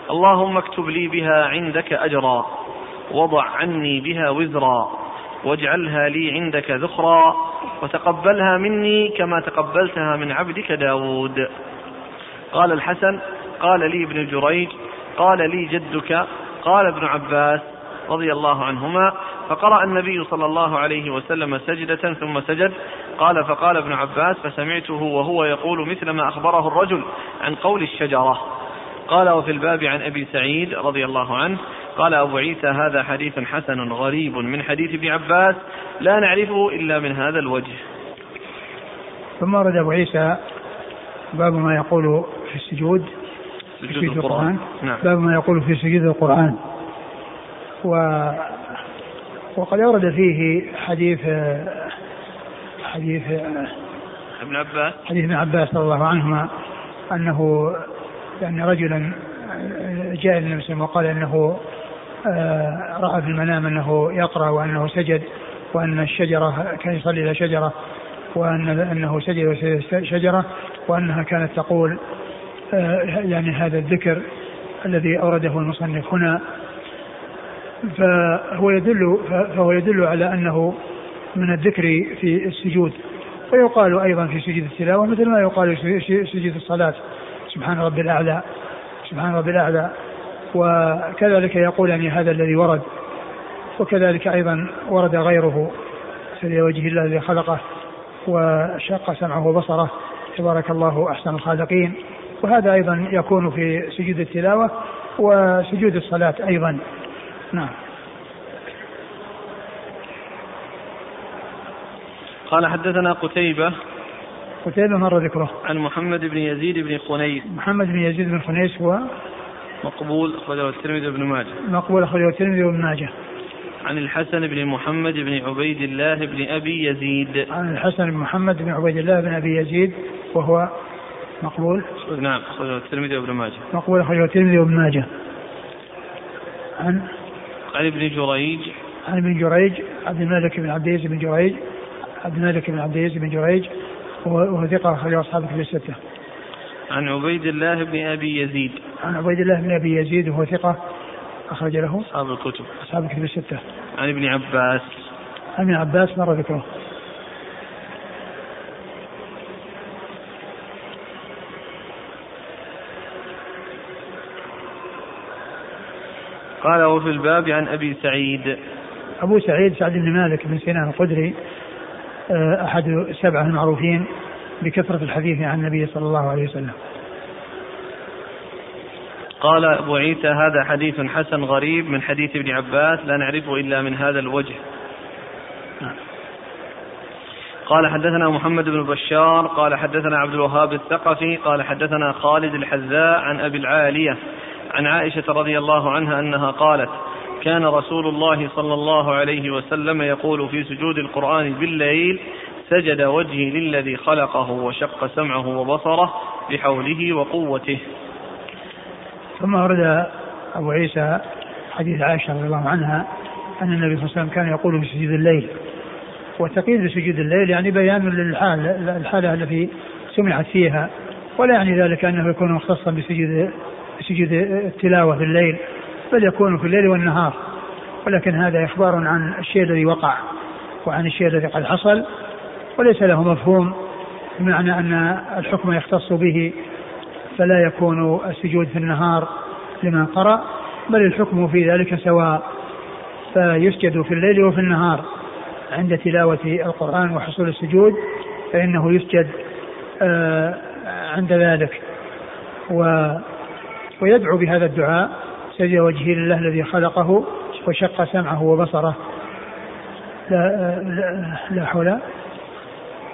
اللهم اكتب لي بها عندك أجرا وضع عني بها وزرا واجعلها لي عندك ذخرا وتقبلها مني كما تقبلتها من عبدك داود. قال الحسن قال لي ابن جريج قال لي جدك قال ابن عباس رضي الله عنهما فقرأ النبي صلى الله عليه وسلم سجدة ثم سجد قال فقال ابن عباس فسمعته وهو يقول مثل ما أخبره الرجل عن قول الشجرة قال وفي الباب عن أبي سعيد رضي الله عنه قال أبو عيسى هذا حديث حسن غريب من حديث ابن عباس لا نعرفه إلا من هذا الوجه ثم ورد أبو عيسى باب ما يقول في السجود سجود القرآن, القرآن. نعم. باب ما يقول في سجود القرآن و وقد ورد فيه حديث حديث ابن عباس. حديث ابن عباس رضي الله عنهما أنه أن رجلا جاء النبي صلى الله عليه وسلم وقال إنه آه، رأى في المنام أنه يقرأ وأنه سجد وأن الشجرة كان يصلي إلى شجرة وأن أنه سجد شجرة وأنها كانت تقول آه، يعني هذا الذكر الذي أورده المصنف هنا فهو يدل فهو يدل على أنه من الذكر في السجود. ويقال أيضا في سجود التلاوة مثل ما يقال في سجود الصلاة. سبحان ربي الأعلى سبحان ربي الأعلى. وكذلك يقول يعني هذا الذي ورد. وكذلك أيضا ورد غيره سري وجه الله الذي خلقه وشق سمعه وبصره. تبارك الله أحسن الخالقين. وهذا أيضا يكون في سجود التلاوة وسجود الصلاة أيضا. نعم. قال حدثنا قتيبة قتيبة مر ذكره. عن محمد بن يزيد بن خنيس. محمد بن يزيد بن خنيس هو مقبول أخرجه الترمذي وابن ماجه. مقبول أخرجه الترمذي وابن ماجه. عن الحسن بن محمد بن عبيد الله بن أبي يزيد. عن الحسن بن محمد بن عبيد الله بن أبي يزيد وهو مقبول. نعم أخرجه الترمذي وابن ماجه. مقبول أخرجه الترمذي وابن ماجه. عن عن ابن جريج عن ابن جريج عبد الملك بن عبد العزيز بن جريج عبد الملك بن عبد العزيز بن جريج وهو ثقة أخرجه أصحاب الكتب الستة. عن عبيد الله بن أبي يزيد. عن عبيد الله بن أبي يزيد وهو ثقة أخرج له أصحاب الكتب. أصحاب الكتب الستة. عن ابن عباس. عن ابن عباس مر ذكره. قال وفي الباب عن أبي سعيد أبو سعيد سعد بن مالك بن سنان الخدري آه، أحد السبعة المعروفين بكثرة الحديث عن النبي صلى الله عليه وسلم. قال أبو عيسى هذا حديث حسن غريب من حديث ابن عباس لا نعرفه إلا من هذا الوجه. قال حدثنا محمد بن بشار قال حدثنا عبد الوهاب الثقفي قال حدثنا خالد الحذاء عن أبي العالية عن عائشة رضي الله عنها أنها قالت كان رسول الله صلى الله عليه وسلم يقول في سجود القرآن بالليل سجد وجهي للذي خلقه وشق سمعه وبصره بحوله وقوته. ثم ورد أبو عيسى حديث عائشة رضي الله عنها أن النبي صلى الله عليه وسلم كان يقول في سجود الليل. والتقييد بسجود الليل يعني بيان للحال الحالة التي سمعت فيها ولا يعني ذلك أنه يكون مختصا بسجود سجود التلاوة في الليل بل يكون في الليل والنهار. ولكن هذا إخبار عن الشيء الذي وقع وعن الشيء الذي قد حصل وليس له مفهوم بمعنى أن الحكم يختص به فلا يكون السجود في النهار لمن قرأ بل الحكم في ذلك سواء. فيسجد في الليل وفي النهار عند تلاوة القرآن وحصول السجود فإنه يسجد آه، عند ذلك. و ويدعو بهذا الدعاء سجد وجهه لله الذي خلقه وشق سمعه وبصره. لا, لا, لا حول.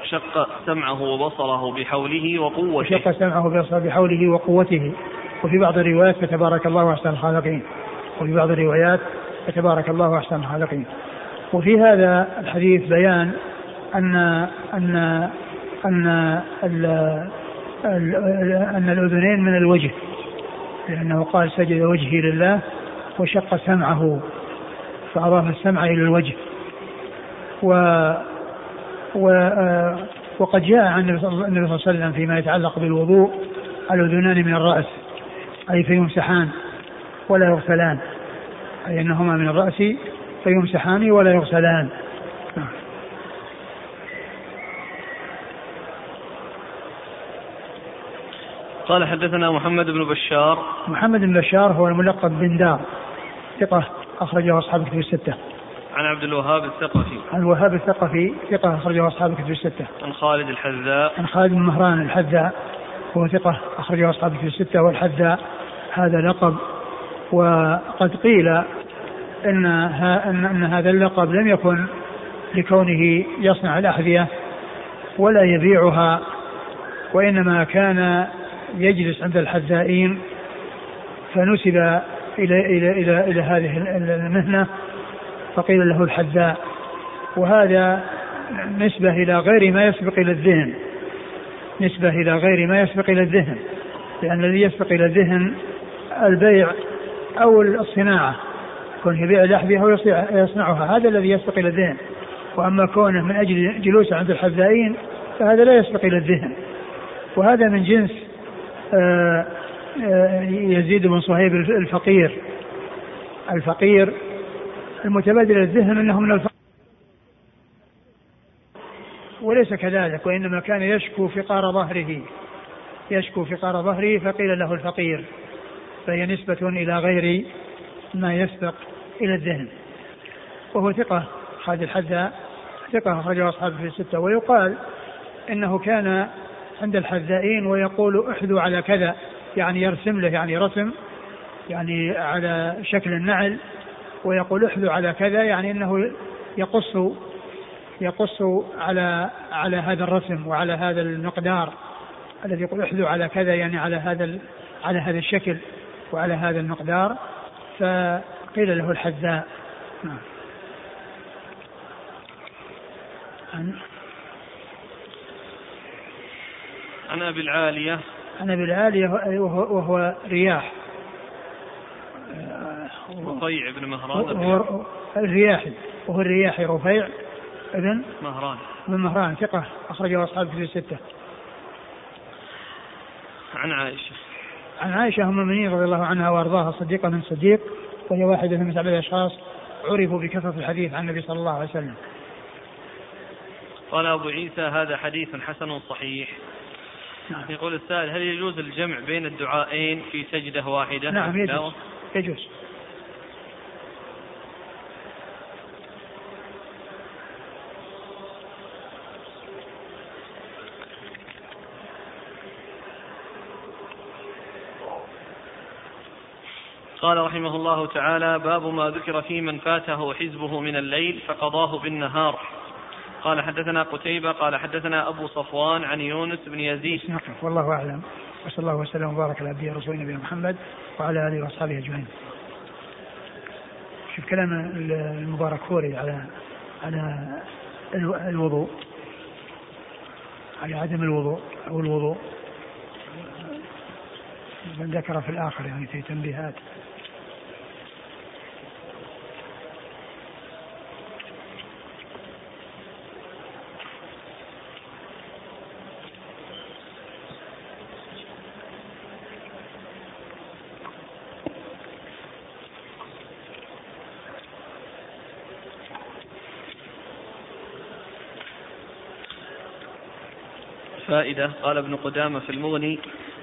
شق سمعه وبصره بحوله وقوته. شق سمعه وبصره بحوله وقوته. وفي بعض الروايات فتبارك الله أحسن الخالقين. وفي بعض الروايات فتبارك الله أحسن الخالقين. وفي هذا الحديث بيان أن أن أن أن الأذنين من الوجه. لأنه قال سجد وجهي لله وشق سمعه فأضاف السمع إلى الوجه. و, و وقد جاء عن النبي صلى الله عليه وسلم فيما يتعلق بالوضوء الأذنان من الرأس أي فيمسحان ولا يغسلان أي أنهما من الرأس فيمسحان ولا يغسلان. قال حدثنا محمد بن بشار. محمد بن بشار هو الملقب بن دار. ثقة أخرجه أصحاب الكتب الستة. عن عبد الوهاب الثقفي. عن الوهاب الثقفي ثقة أخرجه أصحاب الكتب الستة. عن خالد الحذاء. عن خالد بن مهران الحذاء وهو ثقة أخرجه أصحاب الكتب الستة. والحذاء هذا لقب. وقد قيل إن ان, إن هذا اللقب لم يكن لكونه يصنع الأحذية ولا يبيعها وإنما كان يجلس عند الحذائين فنسب إلى إلى إلى إلى هذه المهنة فقيل له الحذاء. وهذا نسبة إلى غير ما يسبق إلى الذهن. نسبة إلى غير ما يسبق إلى الذهن. لأن الذي يسبق إلى الذهن البيع أو الصناعة. كونه يبيع الأحذية أو يصنعها هذا الذي يسبق إلى الذهن. وأما كونه من أجل جلوسه عند الحذائين فهذا لا يسبق إلى الذهن. وهذا من جنس يزيد بن صهيب الفقير. الفقير المتبادل الذهن انه من الفقر وليس كذلك وإنما كان يشكو فقار ظهره. يشكو فقار ظهره فقيل له الفقير. فهي نسبة إلى غير ما يسبق إلى الذهن. وهو ثقة خالد الحذاء ثقة أخرجه أصحابه في الستة. ويقال إنه كان عند الحذائين ويقول احذوا على كذا يعني يرسم له يعني رسم يعني على شكل النعل ويقول احذوا على كذا يعني إنه يقص يقص على على هذا الرسم وعلى هذا المقدار الذي يقول احذوا على كذا يعني على هذا على هذا الشكل وعلى هذا المقدار فقيل له الحذاء نعم. عن ابي العاليه عن ابي العاليه وهو, وهو رياح. رفيع بن مهران. الرياحي وهو الرياحي رفيع ابن مهران. بن مهران ثقة. أخرجه أصحاب في الستة. عن عائشة. عن عائشة أم المؤمنين رضي الله عنها وأرضاها صديقة من صديق وهي واحدة من سبع أشخاص عرفوا بكثرة الحديث عن النبي صلى الله عليه وسلم. قال أبو عيسى هذا حديث حسن صحيح. نعم. يقول السائل هل يجوز الجمع بين الدعائين في سجدة واحدة؟ نعم يجوز. يجوز. قال رحمه الله تعالى باب ما ذكر في من فاته حزبه من الليل فقضاه بالنهار قال حدثنا قتيبة قال حدثنا أبو صفوان عن يونس بن يزيد. نقف والله أعلم. وصلى الله وسلم وبارك على عبده ورسوله نبينا محمد وعلى آله وأصحابه أجمعين. شوف كلام المبارك فوري على على الوضوء على عدم الوضوء أو الوضوء. من ذكر في الآخر يعني في تنبيهات. فائدة قال ابن قدامة في المغني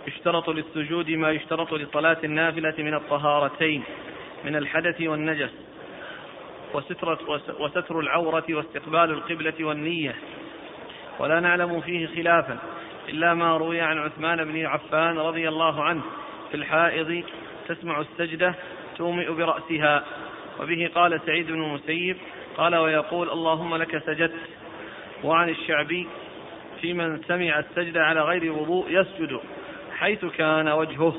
يشترط للسجود ما يشترط لصلاة النافلة من الطهارتين من الحدث والنجس وستر, وستر العورة واستقبال القبلة والنية. ولا نعلم فيه خلافا إلا ما روي عن عثمان بن عفان رضي الله عنه في الحائض تسمع السجدة تومئ برأسها. وبه قال سعيد بن المسيب قال ويقول اللهم لك سجدت وعن الشعبي في من سمع السجدة على غير وضوء يسجد حيث كان وجهه.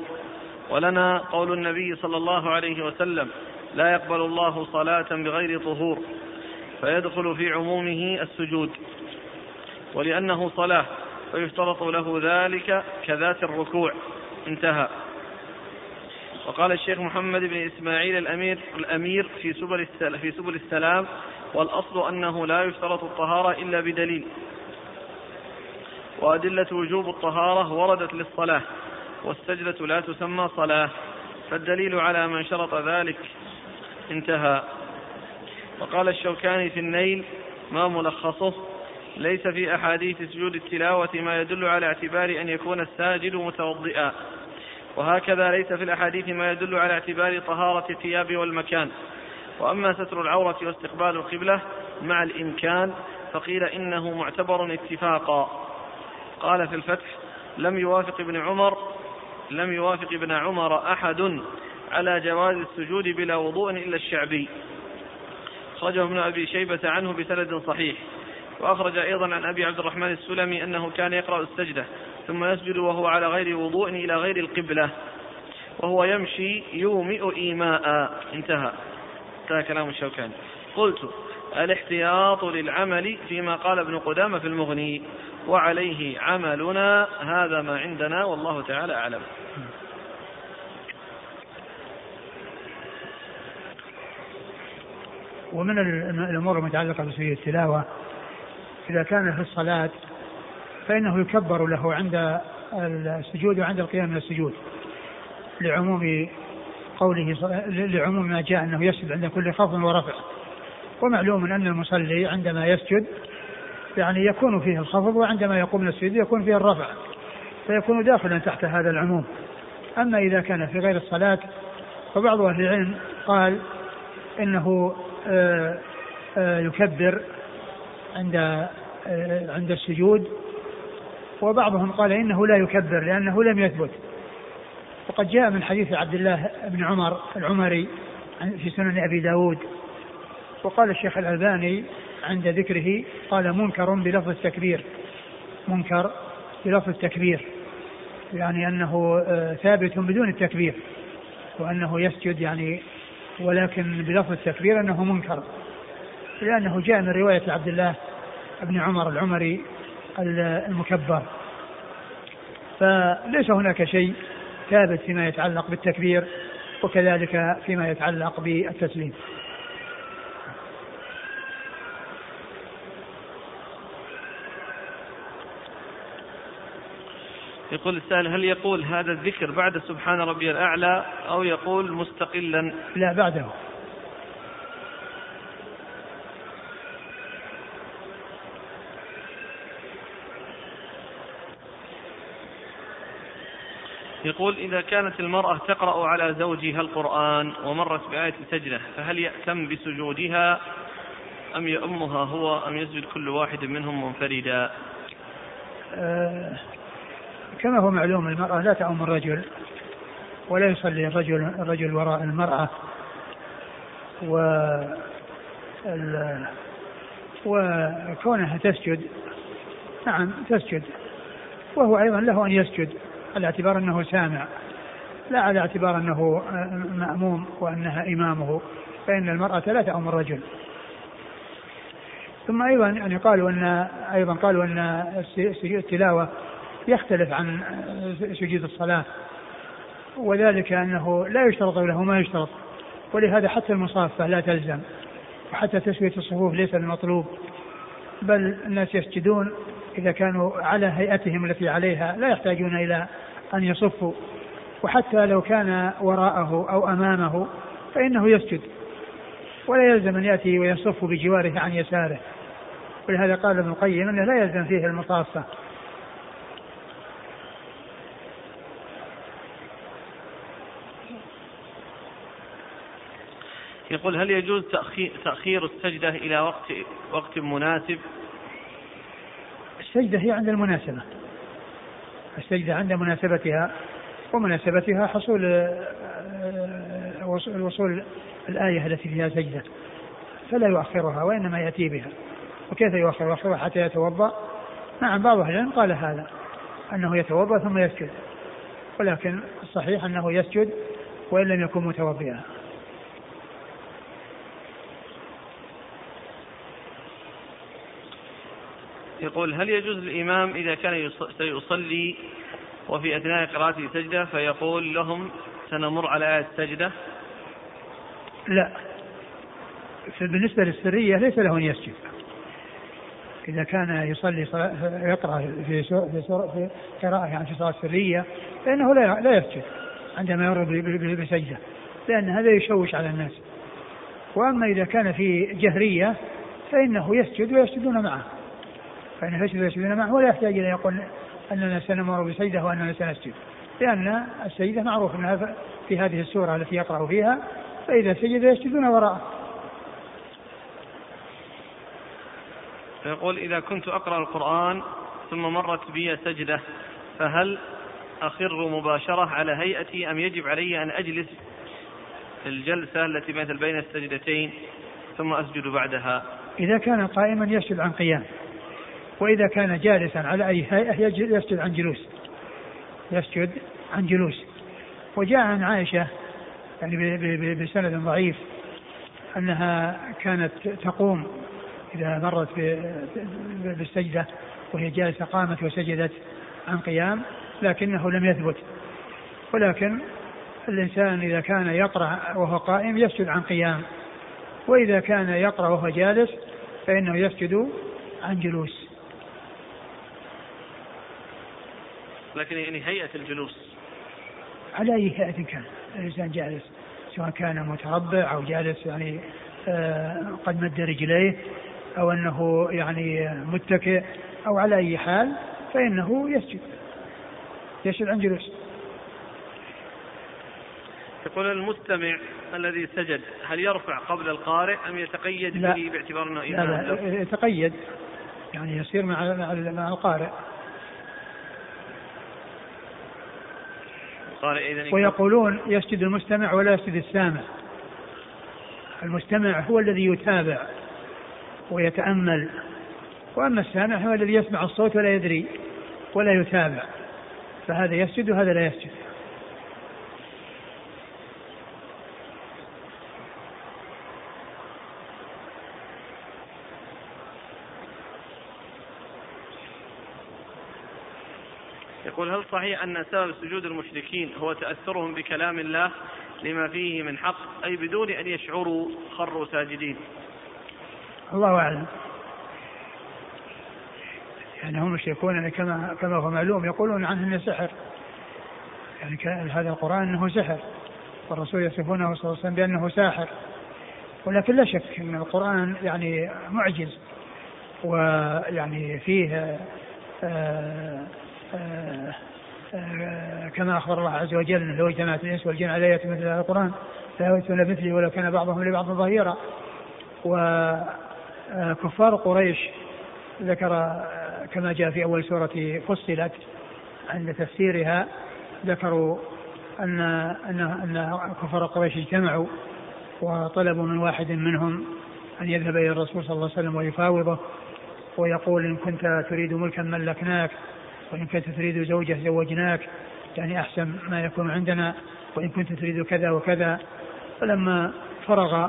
ولنا قول النبي صلى الله عليه وسلم لا يقبل الله صلاة بغير طهور فيدخل في عمومه السجود. ولأنه صلاة فيشترط له ذلك كذات الركوع. انتهى. وقال الشيخ محمد بن إسماعيل الأمير الأمير في سبل في سبل السلام والأصل أنه لا يشترط الطهارة إلا بدليل. وأدلة وجوب الطهارة وردت للصلاة والسجدة لا تسمى صلاة فالدليل على من شرط ذلك انتهى. وقال الشوكاني في النيل ما ملخصه؟ ليس في أحاديث سجود التلاوة ما يدل على اعتبار أن يكون الساجد متوضئا. وهكذا ليس في الأحاديث ما يدل على اعتبار طهارة الثياب والمكان. وأما ستر العورة واستقبال القبلة مع الإمكان فقيل إنه معتبر اتفاقا. قال في الفتح لم يوافق ابن عمر لم يوافق ابن عمر أحد على جواز السجود بلا وضوء إلا الشعبي. أخرجه ابن أبي شيبة عنه بسند صحيح. وأخرج أيضا عن أبي عبد الرحمن السلمي أنه كان يقرأ السجدة ثم يسجد وهو على غير وضوء إلى غير القبلة. وهو يمشي يومئ إيماء. انتهى. انتهى كلام الشوكاني. قلت الاحتياط للعمل فيما قال ابن قدامة في المغني. وعليه عملنا هذا ما عندنا والله تعالى أعلم. ومن الأمور المتعلقة بسجود التلاوة إذا كان في الصلاة فإنه يكبر له عند السجود وعند القيام من السجود لعموم قوله لعموم ما جاء أنه يسجد عند كل خفض ورفع. ومعلوم أن المصلي عندما يسجد يعني يكون فيه الخفض وعندما يقوم من السجود يكون فيه الرفع فيكون داخلا تحت هذا العموم. أما إذا كان في غير الصلاة فبعض أهل العلم قال إنه آه، آه، يكبر عند آه، عند السجود وبعضهم قال إنه لا يكبر لأنه لم يثبت. وقد جاء من حديث عبد الله بن عمر العمري في سنن أبي داود وقال الشيخ الألباني عند ذكره قال منكر بلفظ التكبير منكر بلفظ التكبير يعني أنه آه، ثابت بدون التكبير وأنه يسجد يعني ولكن بلفظ التكبير أنه منكر لأنه جاء من رواية عبد الله بن عمر العمري المكبر. فليس هناك شيء ثابت فيما يتعلق بالتكبير وكذلك فيما يتعلق بالتسليم. يقول السائل هل يقول هذا الذكر بعد سبحان ربي الأعلى أو يقول مستقلا؟ لا بعده. يقول إذا كانت المرأة تقرأ على زوجها القرآن ومرت بآية سجدة فهل يأتم بسجودها أم يأمها هو أم يسجد كل واحد منهم منفردا؟ أه كما هو معلوم المرأة لا تأم الرجل ولا يصلي الرجل الرجل وراء المرأة. و وكونها تسجد نعم تسجد. وهو أيضا له أن يسجد على اعتبار أنه سامع لا على اعتبار أنه مأموم وأنها إمامه فإن المرأة لا تأم الرجل. ثم أيضا يعني قالوا أن أيضا قالوا أن التلاوة يختلف عن سجود الصلاة وذلك أنه لا يشترط له ما يشترط ولهذا حتى المصافة لا تلزم وحتى تسوية الصفوف ليس المطلوب بل الناس يسجدون إذا كانوا على هيئتهم التي عليها لا يحتاجون إلى أن يصفوا وحتى لو كان وراءه أو أمامه فإنه يسجد ولا يلزم أن يأتي ويصف بجواره عن يساره ولهذا قال ابن القيم أنه لا يلزم فيه المصافة. يقول هل يجوز تأخير, السجدة إلى وقت وقت مناسب؟ السجدة هي عند المناسبة. السجدة عند مناسبتها ومناسبتها حصول آه، الوصول الآية التي فيها سجدة. فلا يؤخرها وإنما يأتي بها. وكيف يؤخر؟ يؤخرها حتى يتوضأ. نعم بعض أهل العلم قال هذا أنه يتوضأ ثم يسجد. ولكن الصحيح أنه يسجد وإن لم يكن متوضئا. يقول هل يجوز الإمام إذا كان سيصلي وفي أثناء قراءته سجدة فيقول لهم سنمر على آية السجدة؟ لا. بالنسبة للسرية ليس له أن يسجد. إذا كان يصلي يقرأ في في في قراءة يعني في صلاة سرية فإنه لا لا يسجد عندما يمر بسجدة. لأن هذا يشوش على الناس. وأما إذا كان في جهرية فإنه يسجد ويسجدون معه. فإن يسجد ويسجدون معه ولا يحتاج إلى يقول أننا سنمر بسجدة وأننا سنسجد لأن السجدة معروف أنها في هذه السورة التي يقرأ فيها فإذا سجد يسجدون وراءه. فيقول إذا كنت أقرأ القرآن ثم مرت بي سجدة فهل أخر مباشرة على هيئتي أم يجب علي أن أجلس الجلسة التي مثل بين السجدتين ثم أسجد بعدها؟ إذا كان قائما يسجد عن قيام. وإذا كان جالسا على أي هيئة يسجد عن جلوس. يسجد عن جلوس. وجاء عن عائشة يعني بسند ضعيف أنها كانت تقوم إذا مرت بالسجدة وهي جالسة قامت وسجدت عن قيام لكنه لم يثبت. ولكن الإنسان إذا كان يقرأ وهو قائم يسجد عن قيام. وإذا كان يقرأ وهو جالس فإنه يسجد عن جلوس. لكن يعني هيئة الجلوس. على أي هيئة كان؟ الإنسان جالس سواء كان متربع أو جالس يعني آه، قد مد رجليه أو أنه يعني متكئ أو على أي حال فإنه يسجد. يسجد عن جلوس. يقول المستمع الذي سجد هل يرفع قبل القارئ أم يتقيد لا. به باعتبار أنه لا, لا يتقيد يعني يصير مع مع القارئ. القارئ إذا ويقولون يسجد المستمع ولا يسجد السامع. المستمع هو الذي يتابع ويتأمل وأما السامع هو الذي يسمع الصوت ولا يدري ولا يتابع فهذا يسجد وهذا لا يسجد. يقول هل صحيح أن سبب سجود المشركين هو تأثرهم بكلام الله لما فيه من حق أي بدون أن يشعروا خروا ساجدين؟ الله أعلم. يعني هم المشركون يعني كما كما هو معلوم يقولون عنه إنه سحر. يعني هذا القرآن إنه سحر والرسول يصفونه صلى الله عليه وسلم بأنه ساحر. ولكن لا شك إن القرآن يعني معجز ويعني فيه آآ كما أخبر الله عز وجل لو اجتمعت الإنس والجن على آية مثل هذا القرآن لا يؤتون مثلي ولو كان بعضهم لبعض ظهيرا. وكفار قريش ذكر كما جاء في أول سورة فصلت عند تفسيرها ذكروا أن أن أن كفار قريش اجتمعوا وطلبوا من واحد منهم أن يذهب إلى الرسول صلى الله عليه وسلم ويفاوضه ويقول إن كنت تريد ملكا ملكناك. وإن كنت تريد زوجة زوجناك يعني أحسن ما يكون عندنا وإن كنت تريد كذا وكذا. فلما فرغ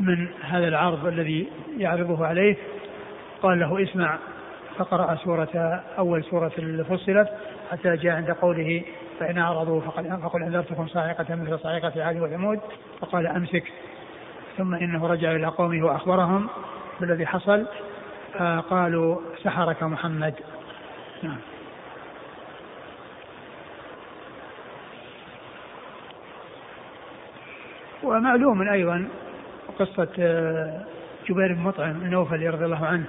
من هذا العرض الذي يعرضه عليه قال له اسمع فقرأ سورة أول سورة فصلت حتى جاء عند قوله فإن أعرضوا فقل, فقل أنذرتكم صاعقة مثل صاعقة عاد وثمود. فقال أمسك. ثم إنه رجع إلى قومه وأخبرهم بالذي حصل. قالوا سحرك محمد. نعم. ومعلوم أيضا قصة جبير بن مطعم النوفلي رضي الله عنه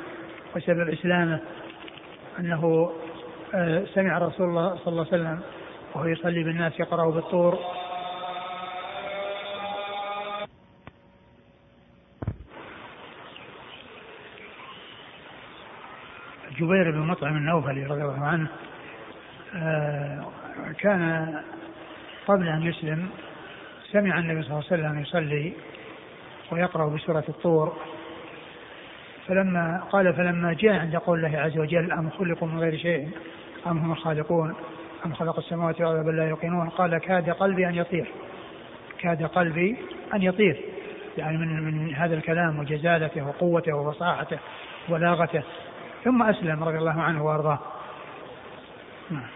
وسبب إسلامه أنه آه، سمع رسول الله صلى الله عليه وسلم وهو يصلي بالناس يقرأ بالطور. جبير بن مطعم النوفلي رضي الله عنه آه، كان قبل أن يسلم سمع النبي صلى الله عليه وسلم يصلي ويقرأ بسورة الطور فلما قال فلما جاء عند قول الله عز وجل أم خلقوا من غير شيء أم هم الخالقون أم خلق السماوات والأرض بل لا يوقنون قال كاد قلبي أن يطير كاد قلبي أن يطير يعني من من هذا الكلام وجزالته وقوته وفصاحته وبلاغته. ثم أسلم رضي الله عنه وأرضاه. نعم.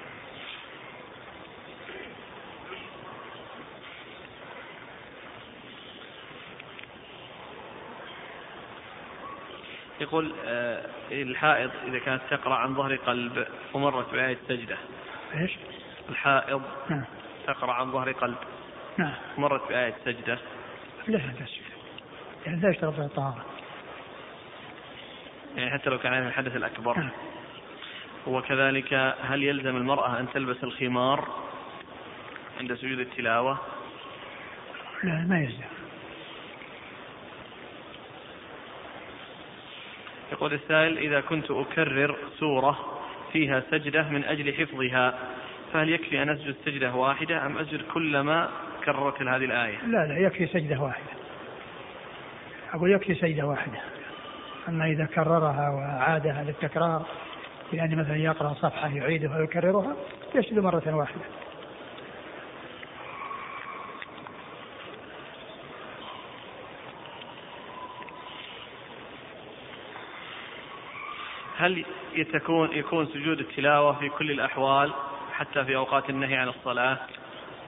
يقول آه، الحائض إذا كانت تقرأ عن ظهر قلب ومرت بآية سجدة إيش؟ الحائض نعم. تقرأ عن ظهر قلب نعم. مرت بآية سجدة لا تسجد؟ يعني لا يشترط الطهارة يعني حتى لو كان عليها الحدث الأكبر. وكذلك هل يلزم المرأة أن تلبس الخمار عند سجود التلاوة؟ لا ما يلزم يقول السائل إذا كنت أكرر سورة فيها سجدة من أجل حفظها فهل يكفي أن أسجد سجدة واحدة أم أسجد كلما كررت هذه الآية لا لا يكفي سجدة واحدة أقول يكفي سجدة واحدة أما إذا كررها وعادها للتكرار بأن مثلا يقرأ صفحة يعيدها ويكررها يسجد مرة واحدة هل يتكون يكون سجود التلاوة في كل الأحوال حتى في أوقات النهي عن الصلاة؟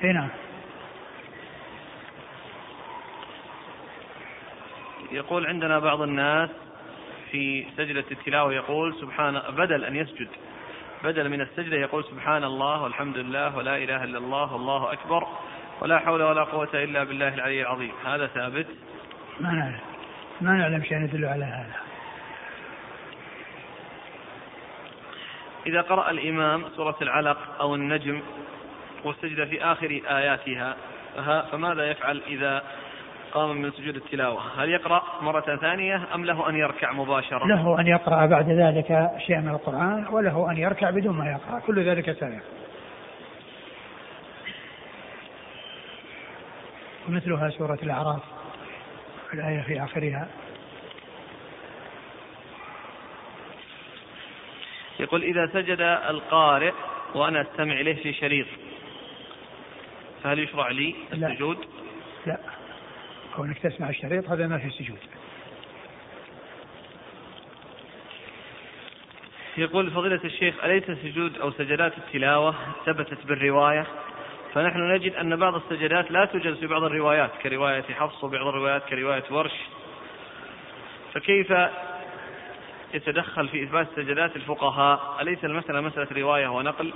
إي نعم. يقول عندنا بعض الناس في سجدة التلاوة يقول سبحان بدل أن يسجد بدل من السجدة يقول سبحان الله والحمد لله ولا إله إلا الله والله أكبر ولا حول ولا قوة إلا بالله العلي العظيم. هذا ثابت؟ ما نعلم. ما نعلم شيء يدل على هذا. إذا قرأ الإمام سورة العلق أو النجم والسجدة في آخر آياتها فماذا يفعل إذا قام من سجود التلاوة. هل يقرأ مرة ثانية أم له أن يركع مباشرة؟ له أن يقرأ بعد ذلك شيئا من القرآن وله أن يركع بدون ما يقرأ. كل ذلك سابق ومثلها سورة الأعراف الآية في آخرها. يقول إذا سجد القارئ وأنا أستمع إليه في شريط فهل يشرع لي السجود؟ لا, لا. كونك تسمع الشريط هذا ما في سجود. يقول فضيلة الشيخ أليس سجود أو سجدات التلاوة ثبتت بالرواية؟ فنحن نجد أن بعض السجدات لا توجد في بعض الروايات كرواية حفص وبعض الروايات كرواية ورش. فكيف يتدخل في إثبات سجدات الفقهاء؟ أليس المسألة مسألة رواية ونقل؟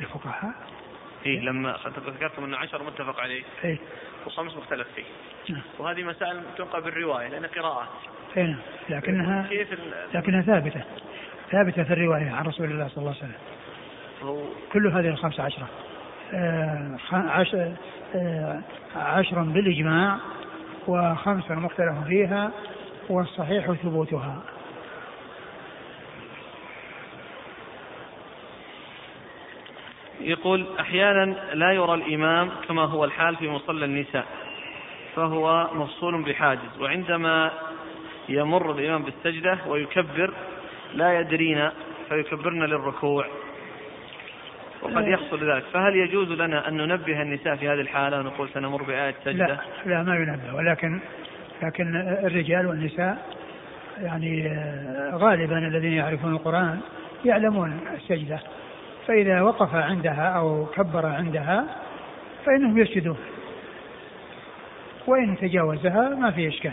الفقهاء؟ إيه لما ذكرتم أن عشر متفق عليه. إيه. وخمس مختلف فيه. نعم. وهذه مسائل تنقل بالرواية لأنها قراءات اي نعم. لكنها كيف لكنها ثابتة. ثابتة في الرواية عن رسول الله صلى الله عليه وسلم. كل هذه الخمسة عشرة. آه عشر, آه عشر بالإجماع وخمس مختلف فيها والصحيح ثبوتها. يقول أحيانا لا يرى الإمام كما هو الحال في مصلى النساء فهو مفصول بحاجز وعندما يمر الإمام بالسجدة ويكبر لا يدرين فيكبرن للركوع وقد يحصل ذلك. فهل يجوز لنا أن ننبه النساء في هذه الحالة ونقول سنمر بآية سجدة لا, لا ما ينبه. ولكن لكن الرجال والنساء يعني غالبا الذين يعرفون القرآن يعلمون السجدة. فإذا وقف عندها أو كبر عندها فإنهم يسجدون. وإن تجاوزها ما في إشكال.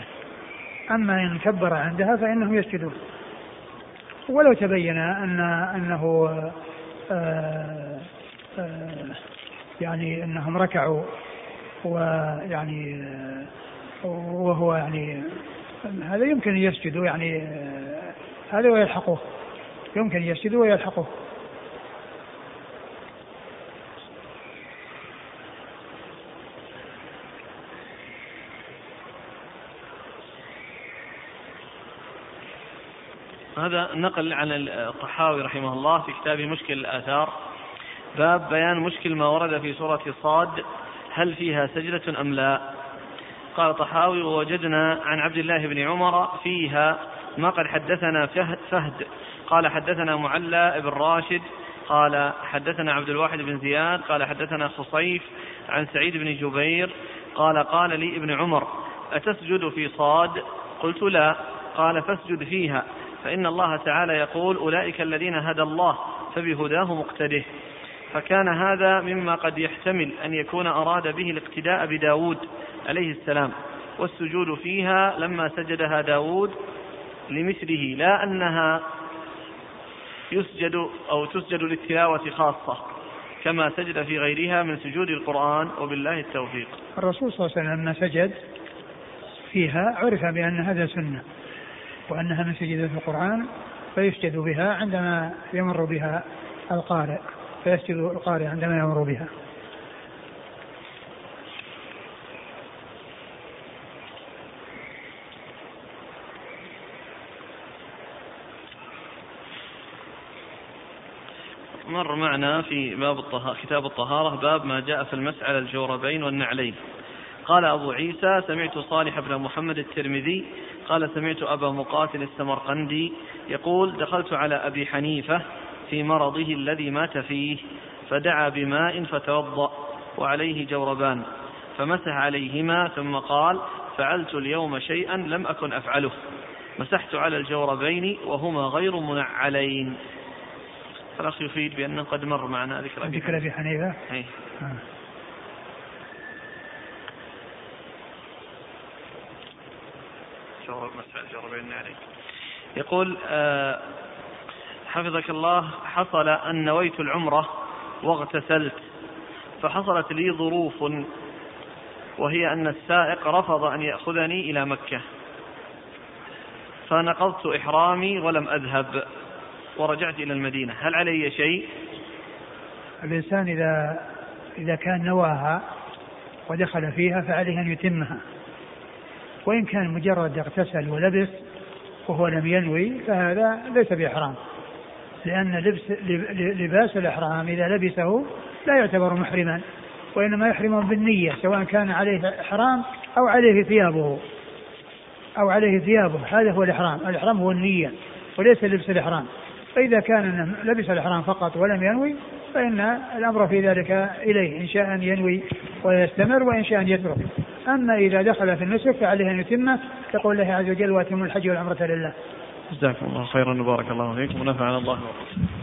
أما إن كبر عندها فإنهم يسجدون. ولو تبين أن أنه آآ آآ يعني أنهم ركعوا ويعني وهو يعني هذا يمكن أن يسجدوا يعني هذا ويلحقوه. يمكن يسجدوا ويلحقوه. هذا نقل عن الطحاوي رحمه الله في كتابه مشكل الآثار. باب بيان مشكل ما ورد في سورة صاد هل فيها سجدة أم لا؟ قال الطحاوي ووجدنا عن عبد الله بن عمر فيها ما قد حدثنا فهد. قال حدثنا معلى بن راشد. قال حدثنا عبد الواحد بن زياد. قال حدثنا خصيف عن سعيد بن جبير. قال قال لي ابن عمر أتسجد في صاد؟ قلت لا. قال فاسجد فيها. فإن الله تعالى يقول أولئك الذين هدى الله فبهداه مقتده. فكان هذا مما قد يحتمل أن يكون أراد به الاقتداء بداود عليه السلام. والسجود فيها لما سجدها داود لمثله لا أنها يسجد أو تسجد للتلاوة خاصة كما سجد في غيرها من سجود القرآن وبالله التوفيق. الرسول صلى الله عليه وسلم لما سجد فيها عرف بأن هذا سنة. وأنها من سجدة القرآن فيسجد بها عندما يمر بها القارئ فيسجد القارئ عندما يمر بها. مر معنا في باب الطهارة كتاب الطهارة باب ما جاء في المسح على الجوربين والنعلين. قال أبو عيسى سمعت صالح بن محمد الترمذي قال سمعت أبا مقاتل السمرقندي يقول دخلت على أبي حنيفة في مرضه الذي مات فيه فدعا بماء فتوضأ وعليه جوربان فمسح عليهما ثم قال فعلت اليوم شيئا لم أكن أفعله مسحت على الجوربين وهما غير منعلين. الأخ يفيد بأنه قد مر معنا ذكر أبي ذكر أبي حنيفة. أي. يقول آه حفظك الله حصل أن نويت العمرة واغتسلت فحصلت لي ظروف وهي أن السائق رفض أن يأخذني إلى مكة. فنقضت إحرامي ولم أذهب ورجعت إلى المدينة. هل علي شيء؟ الإنسان إذا إذا كان نواها ودخل فيها فعليه أن يتمها. وإن كان مجرد اغتسل ولبس وهو لم ينوي فهذا ليس بإحرام. لأن لبس لباس الإحرام إذا لبسه لا يعتبر محرما وإنما يحرم بالنية سواء كان عليه إحرام أو عليه ثيابه. أو عليه ثيابه هذا هو الإحرام. الإحرام هو النية وليس لبس الإحرام. فإذا كان لبس الإحرام فقط ولم ينوي فإن الأمر في ذلك إليه إن شاء أن ينوي ويستمر وإن شاء أن يترك. أما إذا دخل في النسك فعليه أن يتمه يقول الله عز وجل وأتم الحج والعمرة لله. جزاكم الله خيرا وبارك الله فيكم ونفعنا الله وبركاته.